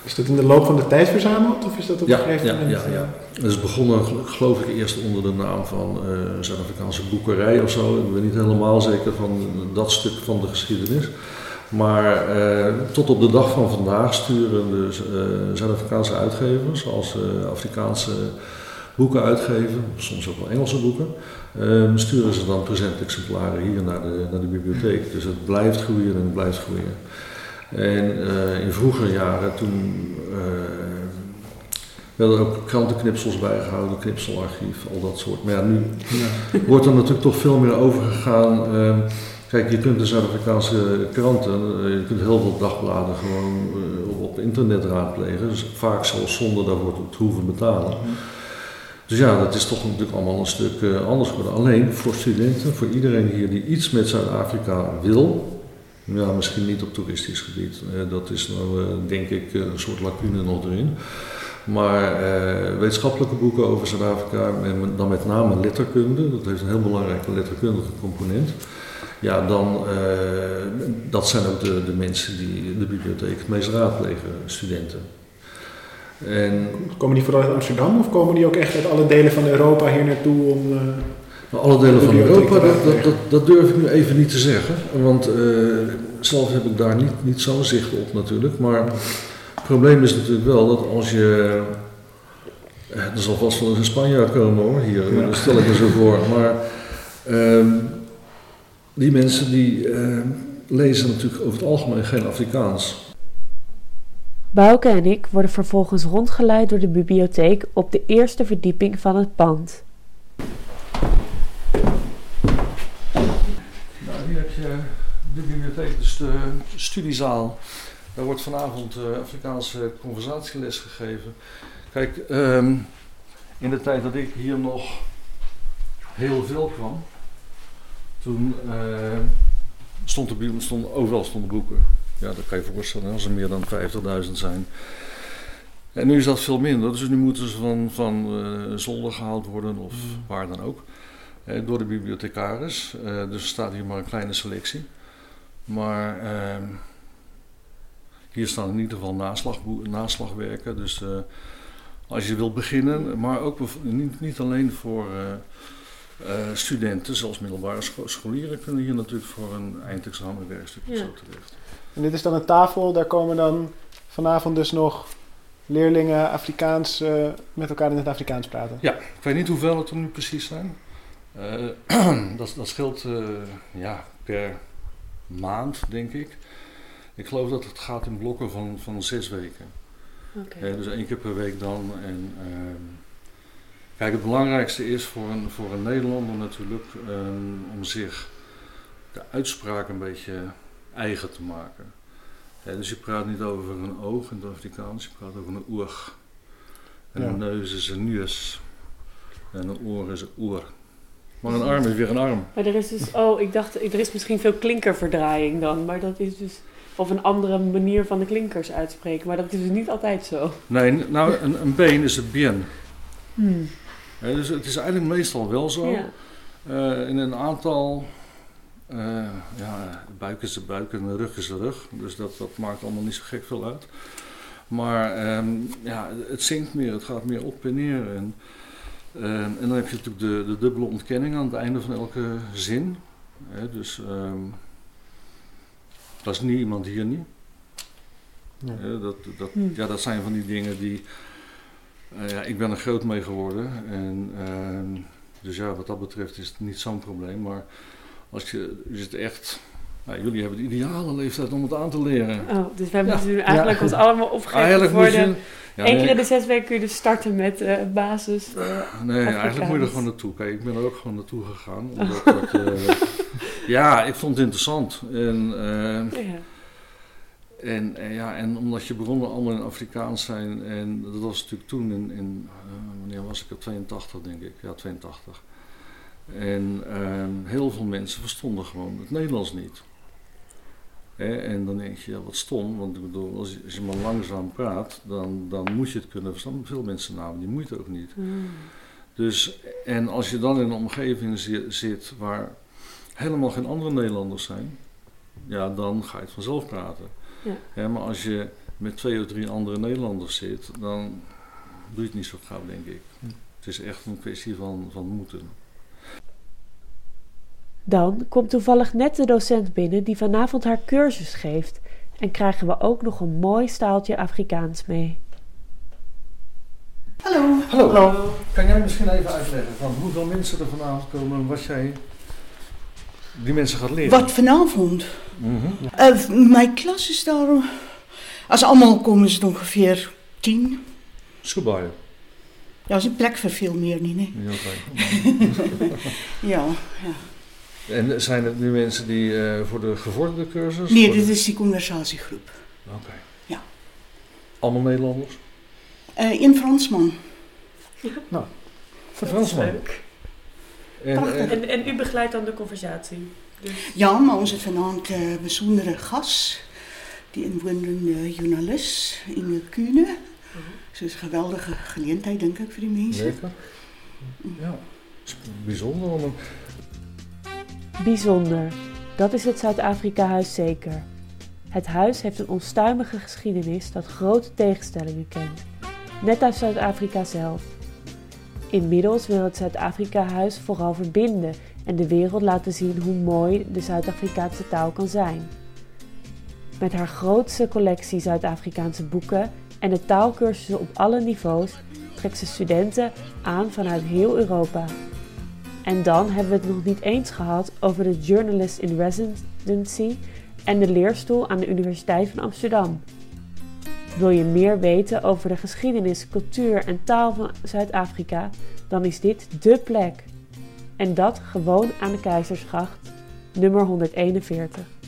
Is dat in de loop van de tijd verzameld of is dat op ja, een gegeven ja, moment? Ja, ja. Het is begonnen geloof ik eerst onder de naam van uh, Zuid-Afrikaanse boekerij of zo. Ik ben niet helemaal zeker van dat stuk van de geschiedenis. Maar eh, tot op de dag van vandaag sturen de uh, Zuid-Afrikaanse uitgevers, als Afrikaanse boeken uitgeven, soms ook wel Engelse boeken, ehm, sturen ze dan presentexemplaren hier naar de, naar de bibliotheek. Dus het blijft groeien en het blijft groeien. En in vroegere jaren toen werden ook krantenknipsels bijgehouden, knipselarchief, al dat soort. Maar ja, nu ja. wordt er natuurlijk toch veel meer overgegaan. Uh, Kijk, je kunt de Zuid-Afrikaanse kranten, eh, je kunt heel veel dagbladen gewoon uh, op internet raadplegen. Dus vaak zelfs zonder daarvoor te hoeven betalen. Dus ja, dat is toch natuurlijk allemaal een stuk eh, anders geworden. Alleen voor studenten, voor iedereen hier die iets met Zuid-Afrika wil, ja, misschien niet op toeristisch gebied. Eh, dat is nou, eh, denk ik, een soort lacune nog erin. Maar wetenschappelijke boeken over Zuid-Afrika, dan met name letterkunde, dat heeft een heel belangrijke letterkundige component. Ja, dan, eh, dat zijn ook de, de mensen die de bibliotheek het meest raadplegen, studenten. En Komen die vooral uit Amsterdam of komen die ook echt uit alle delen van Europa hier naartoe om... eh, alle delen van Europa, dat, dat, dat, dat durf ik nu even niet te zeggen. Want eh, zelf heb ik daar niet, niet zo'n zicht op natuurlijk. Maar het probleem is natuurlijk wel dat als je... eh, Er zal vast wel eens een Spanjaard komen hoor, hier. Ja. Dat stel ik me zo voor. Maar ehm, die mensen die lezen natuurlijk over het algemeen geen Afrikaans. Bouke en ik worden vervolgens rondgeleid door de bibliotheek op de eerste verdieping van het pand. Nou, hier heb je de bibliotheek, dus de studiezaal. Daar wordt vanavond eh, Afrikaanse conversatieles gegeven. Kijk, ehm, in de tijd dat ik hier nog heel veel kwam, toen eh, stond de, stond, overal stonden boeken. Ja, dat kan je voorstellen als er meer dan 50.000 zijn. En nu is dat veel minder, dus nu moeten ze van, van eh, zolder gehaald worden of waar dan ook. Eh, door de bibliothecaris. Eh, dus er staat hier maar een kleine selectie. Maar ehm, hier staan in ieder geval naslagboe- naslagwerken. Dus als je wilt beginnen, maar ook niet, niet alleen voor studenten, zoals middelbare scho- scholieren, kunnen hier natuurlijk voor een eindexamen werkstuk Ja. zo terecht. En dit is dan een tafel, daar komen dan vanavond dus nog leerlingen Afrikaans eh, met elkaar in het Afrikaans praten. Ja, ik weet niet hoeveel het er nu precies zijn. Eh, dat, dat scheelt eh, ja, per maand, denk ik. Ik geloof dat het gaat in blokken van, van zes weken. Dus één keer per week dan. En, ehm, kijk, het belangrijkste is voor een, voor een Nederlander natuurlijk ehm, om zich de uitspraak een beetje eigen te maken. Dus je praat niet over een oog in het Afrikaans, je praat over een oog. En Ja. een neus is een neus. En een oor is een oor. Maar een arm is weer een arm. Maar er is dus, oh, ik dacht, er is misschien veel klinkerverdraaiing dan, maar dat is dus, of een andere manier van de klinkers uitspreken, maar dat is dus niet altijd zo. Nee, nou, een, een been is een bien. Hmm. Dus het is eigenlijk meestal wel zo. Ja. Eh, in een aantal, eh, ja, de buik is de buik en de rug is de rug. Dus dat, dat maakt allemaal niet zo gek veel uit. Maar ehm, ja, het zinkt meer, het gaat meer op en neer. En, ehm, en dan heb je natuurlijk de, de dubbele ontkenning aan het einde van elke zin. Hè, dus ehm, dat is niet iemand hier niet. Dat, dat, Hm. ja, dat zijn van die dingen die. eh, ja, ik ben er groot mee geworden. En, ehm, dus ja, wat dat betreft is het niet zo'n probleem. Maar als je, je zit echt. Nou, jullie hebben de ideale leeftijd om het aan te leren. Oh, dus we hebben Ja. eigenlijk Ja. ons allemaal opgegeven voor de... je. Ja, Eén keer in de zes weken kun je dus starten met eh, basis. eh, nee, eigenlijk moet je er gewoon naartoe. Kijk, ik ben er ook gewoon naartoe gegaan. Omdat dat, eh, ja, ik vond het interessant. En, ja. En, en ja, en omdat je bronnen allemaal in Afrikaans zijn, en dat was natuurlijk toen in, in wanneer was ik er, 82 denk ik, ja 82. En ehm, heel veel mensen verstonden gewoon het Nederlands niet. Hè, en dan denk je, ja, wat stom, want ik bedoel, als je, als je maar langzaam praat, dan, dan moet je het kunnen verstaan. Veel mensen namen die moeite ook niet. Hmm. Dus, en als je dan in een omgeving zi- zit waar helemaal geen andere Nederlanders zijn, ja, dan ga je het vanzelf praten. Ja. Hè, maar als je met twee of drie andere Nederlanders zit, dan doe je het niet zo gauw, denk ik. Het is echt een kwestie van, van moeten. Dan komt toevallig net de docent binnen die vanavond haar cursus geeft. En krijgen we ook nog een mooi staaltje Afrikaans mee. Hallo. Hallo. Kan jij misschien even uitleggen van hoeveel mensen er vanavond komen en wat jij die mensen gaat leren? Wat vanavond? Mhm. Eh, mijn klas is daar. Als allemaal komen ze ongeveer tien. Schoolboy. Ja, is een plek voor veel meer niet, hè? Ja, oké. Ja. ja. En zijn het nu mensen die eh, voor de gevorderde cursus? Nee, de- dit is die conversatiegroep. Oké. Ja. Allemaal Nederlanders? Eh in Fransman. Een Fransman. Leuk. En, en, En, en u begeleidt dan de conversatie? Dus... Ja, maar onze vanavond uh, bijzondere gast, die inwonende journalist Inge Kuhne. Het is een geweldige gelegenheid, denk ik, voor die mensen. lekker. Ja, het is bijzonder om een Bijzonder. Dat is het Zuid-Afrika-huis zeker. Het huis heeft een onstuimige geschiedenis dat grote tegenstellingen kent. Net als Zuid-Afrika zelf. Inmiddels wil het Zuid-Afrika-huis vooral verbinden en de wereld laten zien hoe mooi de Zuid-Afrikaanse taal kan zijn. Met haar grootste collectie Zuid-Afrikaanse boeken en de taalkursussen op alle niveaus trekt ze studenten aan vanuit heel Europa. En dan hebben we het nog niet eens gehad over de Journalist in Residency en de leerstoel aan de Universiteit van Amsterdam. Wil je meer weten over de geschiedenis, cultuur en taal van Zuid-Afrika, dan is dit dé plek. En dat gewoon aan de Keizersgracht, nummer 141.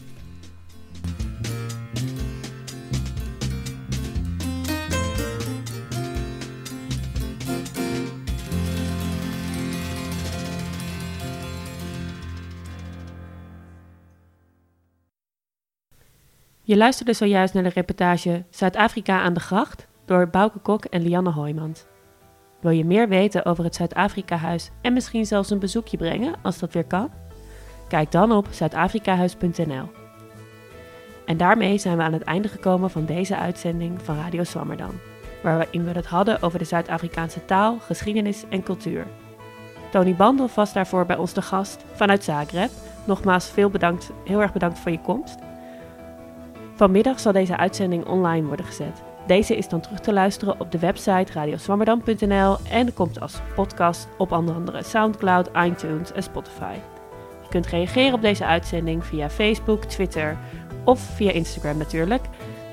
Je luisterde zojuist naar de reportage Zuid-Afrika aan de gracht door Bouke Kok en Lianne Hoijmans. Wil je meer weten over het Zuid-Afrika-huis en misschien zelfs een bezoekje brengen als dat weer kan? Kijk dan op zuidafrikahuis.nl. En daarmee zijn we aan het einde gekomen van deze uitzending van Radio Swammerdam, waarin we het hadden over de Zuid-Afrikaanse taal, geschiedenis en cultuur. Tony Bandhoff was daarvoor bij ons de gast vanuit Zagreb. Nogmaals veel bedankt, heel erg bedankt voor je komst. Vanmiddag zal deze uitzending online worden gezet. Deze is dan terug te luisteren op de website radioswammerdam.nl en komt als podcast op onder andere SoundCloud, iTunes en Spotify. Je kunt reageren op deze uitzending via Facebook, Twitter of via Instagram natuurlijk.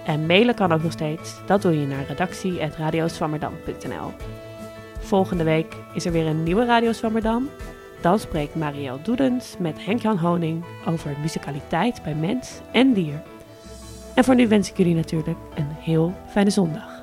En mailen kan ook nog steeds. Dat doe je naar redactie.radioswammerdam.nl Volgende week is er weer een nieuwe Radio Swammerdam. Dan spreekt Marielle Doedens met Henk-Jan Honing over musicaliteit bij mens en dier. En voor nu wens ik jullie natuurlijk een heel fijne zondag.